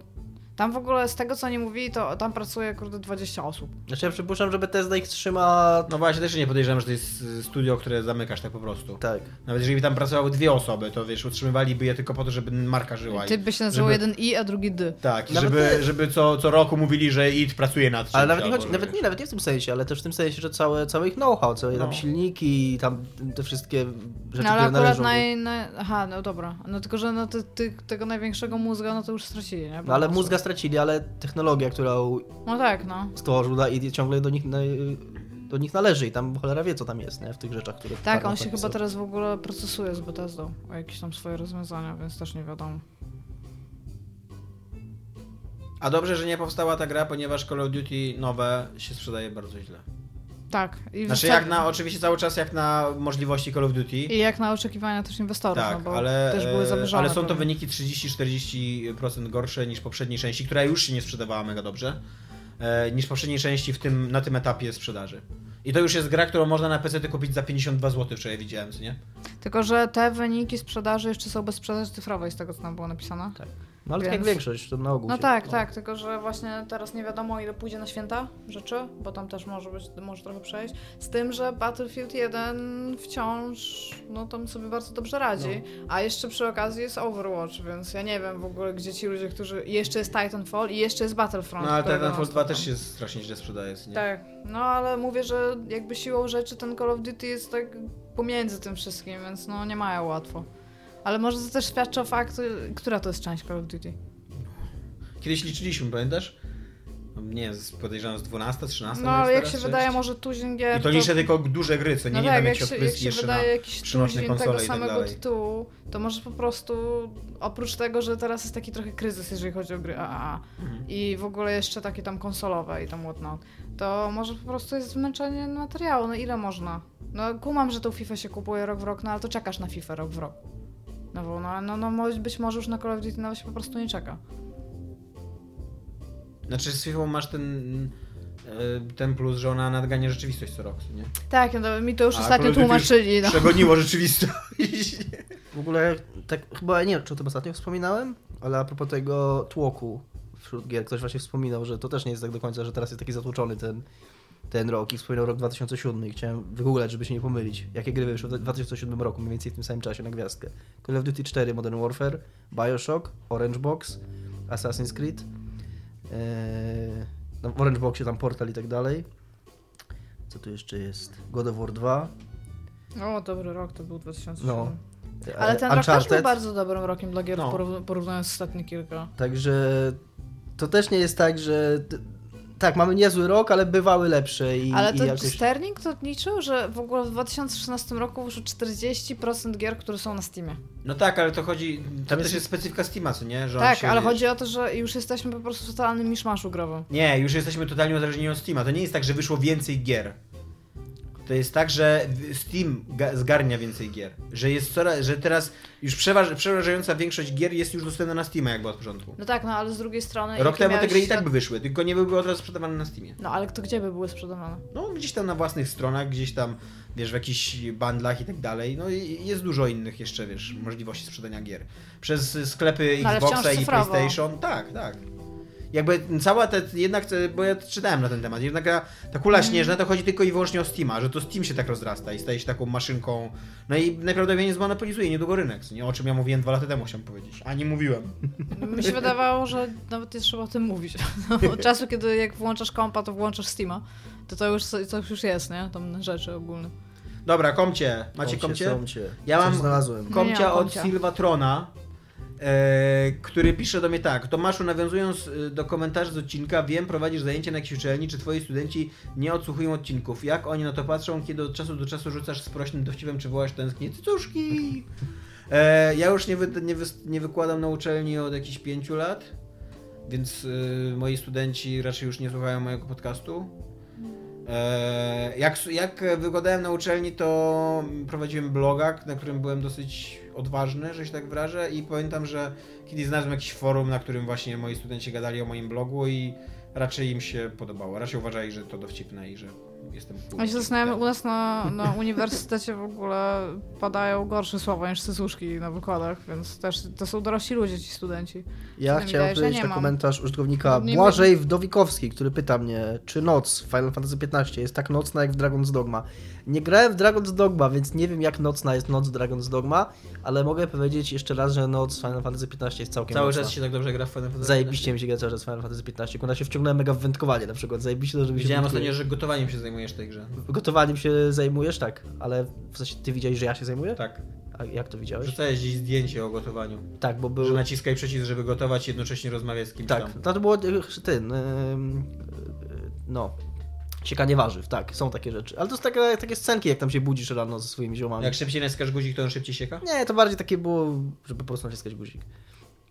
tam w ogóle z tego, co oni mówili, to tam pracuje kurde 20 osób. Znaczy ja przypuszczam, że Bethesda ich trzyma... No właśnie, też nie podejrzewam, że to jest y, studio, które zamykasz tak po prostu. Tak. Nawet jeżeli by tam pracowały dwie osoby, to wiesz, utrzymywaliby je tylko po to, żeby marka żyła. i- Ty by się nazywał żeby- jeden I, a drugi D. Tak, Nawet żeby, nie- żeby co, co roku mówili, że IT pracuje nad czymś. Ale nawet nie, chodzi, nawet nie, nawet nie w tym sensie, ale też w tym sensie, że całe, całe ich know-how, całe tam No. silniki, tam te wszystkie rzeczy, No ale które akurat należą. naj, naj... Aha, no dobra. No tylko, że no ty, ty, tego największego mózga, no to już stracili, nie? Bo No ale mózga stracili, ale technologia, którą No tak, no. stworzył da- i ciągle do nich, na, do nich należy i tam cholera wie, co tam jest, nie? W tych rzeczach, które Tak, on się chyba teraz w ogóle procesuje z Bethesdą o jakieś tam swoje rozwiązania, więc też nie wiadomo. A dobrze, że nie powstała ta gra, ponieważ Call of Duty nowe się sprzedaje bardzo źle. Tak. I Znaczy jak na, oczywiście cały czas jak na możliwości Call of Duty. I jak na oczekiwania też inwestorów, Tak, no bo ale, też były e, zawyżone. ale są to wyniki 30-40% gorsze niż poprzedniej części, która już się nie sprzedawała mega dobrze, e, niż poprzedniej części w tym, na tym etapie sprzedaży. I to już jest gra, którą można na PC kupić za 52 zł, wczoraj widziałem, co nie? Tylko, że te wyniki sprzedaży jeszcze są bez sprzedaży cyfrowej, z tego co tam było napisane. Tak. No ale tak Więc- jak większość, to na ogół No się- tak, tak, tylko że właśnie teraz nie wiadomo ile pójdzie na święta rzeczy, bo tam też może być, może trochę przejść. Z tym, że Battlefield 1 wciąż, no tam sobie bardzo dobrze radzi. A jeszcze przy okazji jest Overwatch, więc ja nie wiem w ogóle gdzie ci ludzie, którzy... I jeszcze jest Titanfall i jeszcze jest Battlefront. No ale Titanfall 2 non-stop też się strasznie źle sprzedaje, nie? Tak, no ale mówię, że jakby siłą rzeczy ten Call of Duty jest tak pomiędzy tym wszystkim, więc no nie mają łatwo. Ale może to też świadczy o fakcie, która to jest część Call of Duty. Kiedyś liczyliśmy, pamiętasz? No, Nie wiem, podejrzewam z 12, 13 No jak się część? wydaje może tuzin gier, I to liczę tylko duże gry, co nie, no nie tak, tam jak jakieś się, jak się wydaje jakiś tuzin tego tak samego dalej. tytułu, to może po prostu oprócz tego, że teraz jest taki trochę kryzys, jeżeli chodzi o gry AAA Mhm. i w ogóle jeszcze takie tam konsolowe i tam whatnot, to może po prostu jest zmęczenie materiału, no ile można? No kumam, że tą FIFA się kupuje rok w rok, no ale to czekasz na FIFA rok w rok. No bo no, no, no być może już na Call of Duty nawet się po prostu nie czeka. Znaczy z FIFA masz ten, e, ten plus, że ona nadgania rzeczywistość co rok, co nie? Tak, no, mi to już A ostatnio tłumaczyli. No. Przegoniło rzeczywistość. W ogóle, tak chyba nie wiem, czy o tym ostatnio wspominałem, ale a propos tego tłoku wśród gier. Ktoś właśnie wspominał, że to też nie jest tak do końca, że teraz jest taki zatłoczony ten, ten rok i wspominał rok 2007 i chciałem wygooglać, żeby się nie pomylić. Jakie gry wyszły w 2007 roku, mniej więcej w tym samym czasie na gwiazdkę. Call of Duty 4 Modern Warfare, Bioshock, Orange Box, Assassin's Creed, eee, no, w Orange Boxie tam Portal i tak dalej. Co tu jeszcze jest? God of War 2. O, dobry rok to był 2007. No. Ale e, ten rok też był Uncharted. bardzo dobrym rokiem dla gier, No. porów- porównując z ostatnie kilka. Także to też nie jest tak, że. Tak, mamy niezły rok, ale bywały lepsze i, Ale i to jakoś... Sterling to liczył, że w ogóle w 2016 roku wyszło 40% gier, które są na Steamie. No tak, ale to chodzi. To Tam też jest- jest specyfika Steama, co nie? Że Tak, się, ale wiesz- chodzi o to, że już jesteśmy po prostu w totalnym miszmaszu growym. Nie, już jesteśmy totalnie uzależnieni od Steama. To nie jest tak, że wyszło więcej gier. To jest tak, że Steam ga- zgarnia więcej gier. Że jest coraz, że teraz już przeważ, przeważająca większość gier jest już dostępna na Steama jakby od początku. No tak, no ale z drugiej strony... Rok temu te gry i tak by wyszły, tylko nie byłyby od razu sprzedawane na Steamie. No ale to gdzie by były sprzedawane? No gdzieś tam na własnych stronach, gdzieś tam, wiesz, w jakichś bundlach i tak dalej. No i jest dużo innych jeszcze, wiesz, możliwości sprzedania gier. Przez sklepy No, Xboxa i. PlayStation. Tak, tak. Jakby cała ta, jednak, te- bo ja czytałem na ten temat, jednak ta, ta kula Mhm. śnieżna to chodzi tylko i wyłącznie o Steama, że to Steam się tak rozrasta i staje się taką maszynką, no i najprawdopodobniej zmonopolizuje niedługo rynek, o czym ja mówiłem dwa lata temu, chciałem powiedzieć, a nie mówiłem. Mi się wydawało, że nawet nie trzeba o tym mówić. No, Od czasu, kiedy jak włączasz kompa, to włączasz Steama. To to już, to już jest, nie? Tam rzeczy ogólne. Dobra, komcie, macie komcie? Komcie. Ja mam- znalazłem. Komcia od komcia. E, który pisze do mnie tak. Tomaszu, nawiązując e, do komentarzy z odcinka, wiem, prowadzisz zajęcia na jakiejś uczelni, czy twoi studenci nie odsłuchują odcinków. Jak oni na to patrzą, kiedy od czasu do czasu rzucasz sprośnym dowcipem, czy wołasz tęsknię? Cycuszki! E, ja już nie, wy, nie, wy, nie wykładam na uczelni od jakichś pięciu lat, więc e, moi studenci raczej już nie słuchają mojego podcastu. E, Jak, jak wykładałem na uczelni, to prowadziłem bloga, na którym byłem dosyć odważny, że się tak wyrażę i pamiętam, że kiedyś znalazłem jakiś forum, na którym właśnie moi studenci gadali o moim blogu i raczej im się podobało. Raczej uważali, że to dowcipne i że jestem. Ja się zastanawiam, u nas na, na uniwersytecie w ogóle padają gorsze słowa niż cycuszki na wykładach, więc też to są dorośli ludzie, ci studenci. Ja chciałem wydaje, że powiedzieć nie na mam. komentarz użytkownika Nie Błażej Wdowikowski, który pyta mnie, czy noc w Final Fantasy XV jest tak nocna jak w Dragon's Dogma. Nie grałem w Dragon's Dogma, więc nie wiem jak nocna jest noc Dragon's Dogma, ale mogę powiedzieć jeszcze raz, że noc w Final Fantasy XV jest całkiem Cały nocna. czas się tak dobrze gra w Final Fantasy Zajebiście mi się gra cały czas w Final Fantasy XV. Kuna się wciągnąłem mega w wędkowanie na przykład. Zajebiście to, żeby Widziałem się ostatnio, że gotowaniem się zajmujesz w tej grze. Gotowaniem się zajmujesz? Tak. Ale w sensie ty widziałeś, że ja się zajmuję? Tak. A jak to widziałeś? Wrzucałeś gdzieś zdjęcie o gotowaniu. Tak, bo był... Że naciskaj przycisk, żeby gotować, jednocześnie rozmawiać z kimś Tak, tam. no to było e, ten, e, no, siekanie warzyw, tak, są takie rzeczy. Ale to są takie, takie scenki, jak tam się budzisz rano ze swoimi ziomami. Jak szybciej naciskasz guzik, to on szybciej sieka? Nie, to bardziej takie było, żeby po prostu naciskać guzik.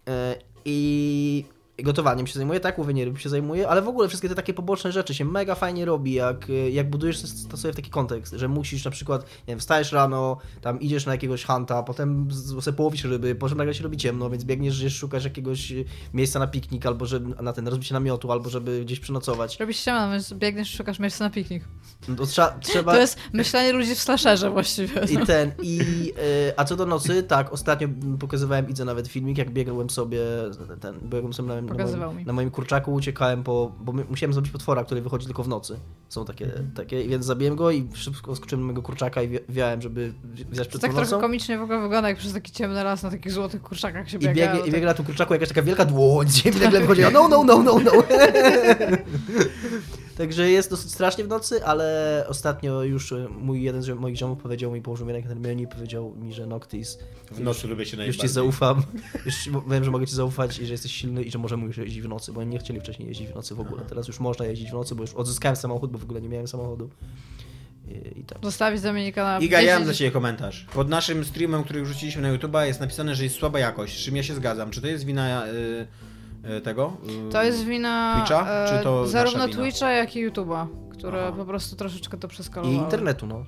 E, I i gotowaniem się zajmuję, tak, łowieniem się zajmuję, ale w ogóle wszystkie te takie poboczne rzeczy się mega fajnie robi, jak, jak budujesz to sobie w taki kontekst, że musisz na przykład, nie wiem, wstajesz rano, tam idziesz na jakiegoś hunta, potem sobie połowisz ryby, potem nagle się robi ciemno, więc biegniesz, że szukasz jakiegoś miejsca na piknik, albo żeby, na ten, rozbicie namiotu, albo żeby gdzieś przenocować. Robisz ścianę, więc biegniesz, szukasz miejsca na piknik. No to trzeba. To jest myślenie ludzi w slasherze właściwie. I ten, i... e, a co do nocy, tak, ostatnio pokazywałem, idę nawet filmik, jak biegłem sobie, ten, biegłem sobie na, na, Pokazywał moim, mi. na moim kurczaku, uciekałem po, bo musiałem zrobić potwora, który wychodzi tylko w nocy. Są takie, Mhm. takie, więc zabiłem go i szybko skoczyłem na mojego kurczaka i wi- wiałem, żeby wziąć przed tak tą trochę nocą. komicznie w ogóle wygląda, jak przez taki ciemny las na takich złotych kurczakach się I biega. ale i tak- biegnie na tym kurczaku jakaś taka wielka dłoń, ziemi nagle wychodzi, no, no, no, no, no. Także jest dosyć strasznie w nocy, ale ostatnio już e, mój jeden z moich ziomów powiedział mi, położył mi rękę na ramieniu i powiedział mi, że Noctis, W nocy lubię się już ci zaufam, już wiem, że mogę ci zaufać i że jesteś silny i że możemy już jeździć w nocy, bo oni nie chcieli wcześniej jeździć w nocy w ogóle. Teraz już można jeździć w nocy, bo już odzyskałem samochód, bo w ogóle nie miałem samochodu. I, i tak. Zostawić Dominika na Iga, ja mam 10 dla Ciebie komentarz. Pod naszym streamem, który wrzuciliśmy na YouTube'a jest napisane, że jest słaba jakość, z czym ja się zgadzam. Czy to jest wina y, tego? Y, To jest wina Twitcha? e, Czy to zarówno wina? Twitcha, jak i YouTube'a, które Aha. po prostu troszeczkę to I przeskalowały. internetu, no.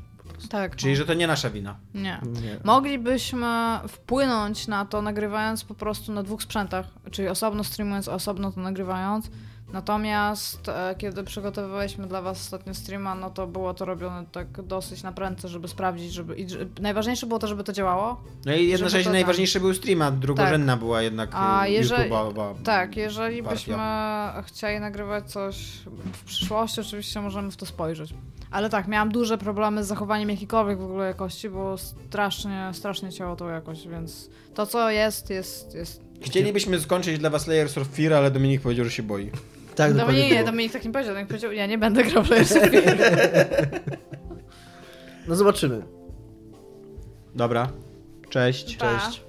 Tak. Czyli, że to nie nasza wina. Nie. Nie. Moglibyśmy wpłynąć na to, nagrywając po prostu na dwóch sprzętach, czyli osobno streamując, osobno to nagrywając, Natomiast e, kiedy przygotowywaliśmy dla was ostatnio streama, no to było to robione tak dosyć na prędce, żeby sprawdzić, żeby... I, że- najważniejsze było to, żeby to działało. No i jednocześnie to najważniejsze był stream, a drugorzędna była jednak A y, jeżeli- YouTube'owa. Tak, jeżeli Partia. byśmy chcieli nagrywać coś w przyszłości, oczywiście możemy w to spojrzeć. Ale tak, miałam duże problemy z zachowaniem jakiejkolwiek w ogóle jakości, bo strasznie, strasznie ciało tą jakość, więc to co jest, jest, jest... Chcielibyśmy skończyć dla was Layers of Fear, ale Dominik powiedział, że się boi. Tak, dokładnie Dominik, nie, było. Dominik tak nie powiedział, Dominik powiedział, ja nie będę grał w Layers of Fear. No zobaczymy. Dobra. Cześć. Pa. Cześć.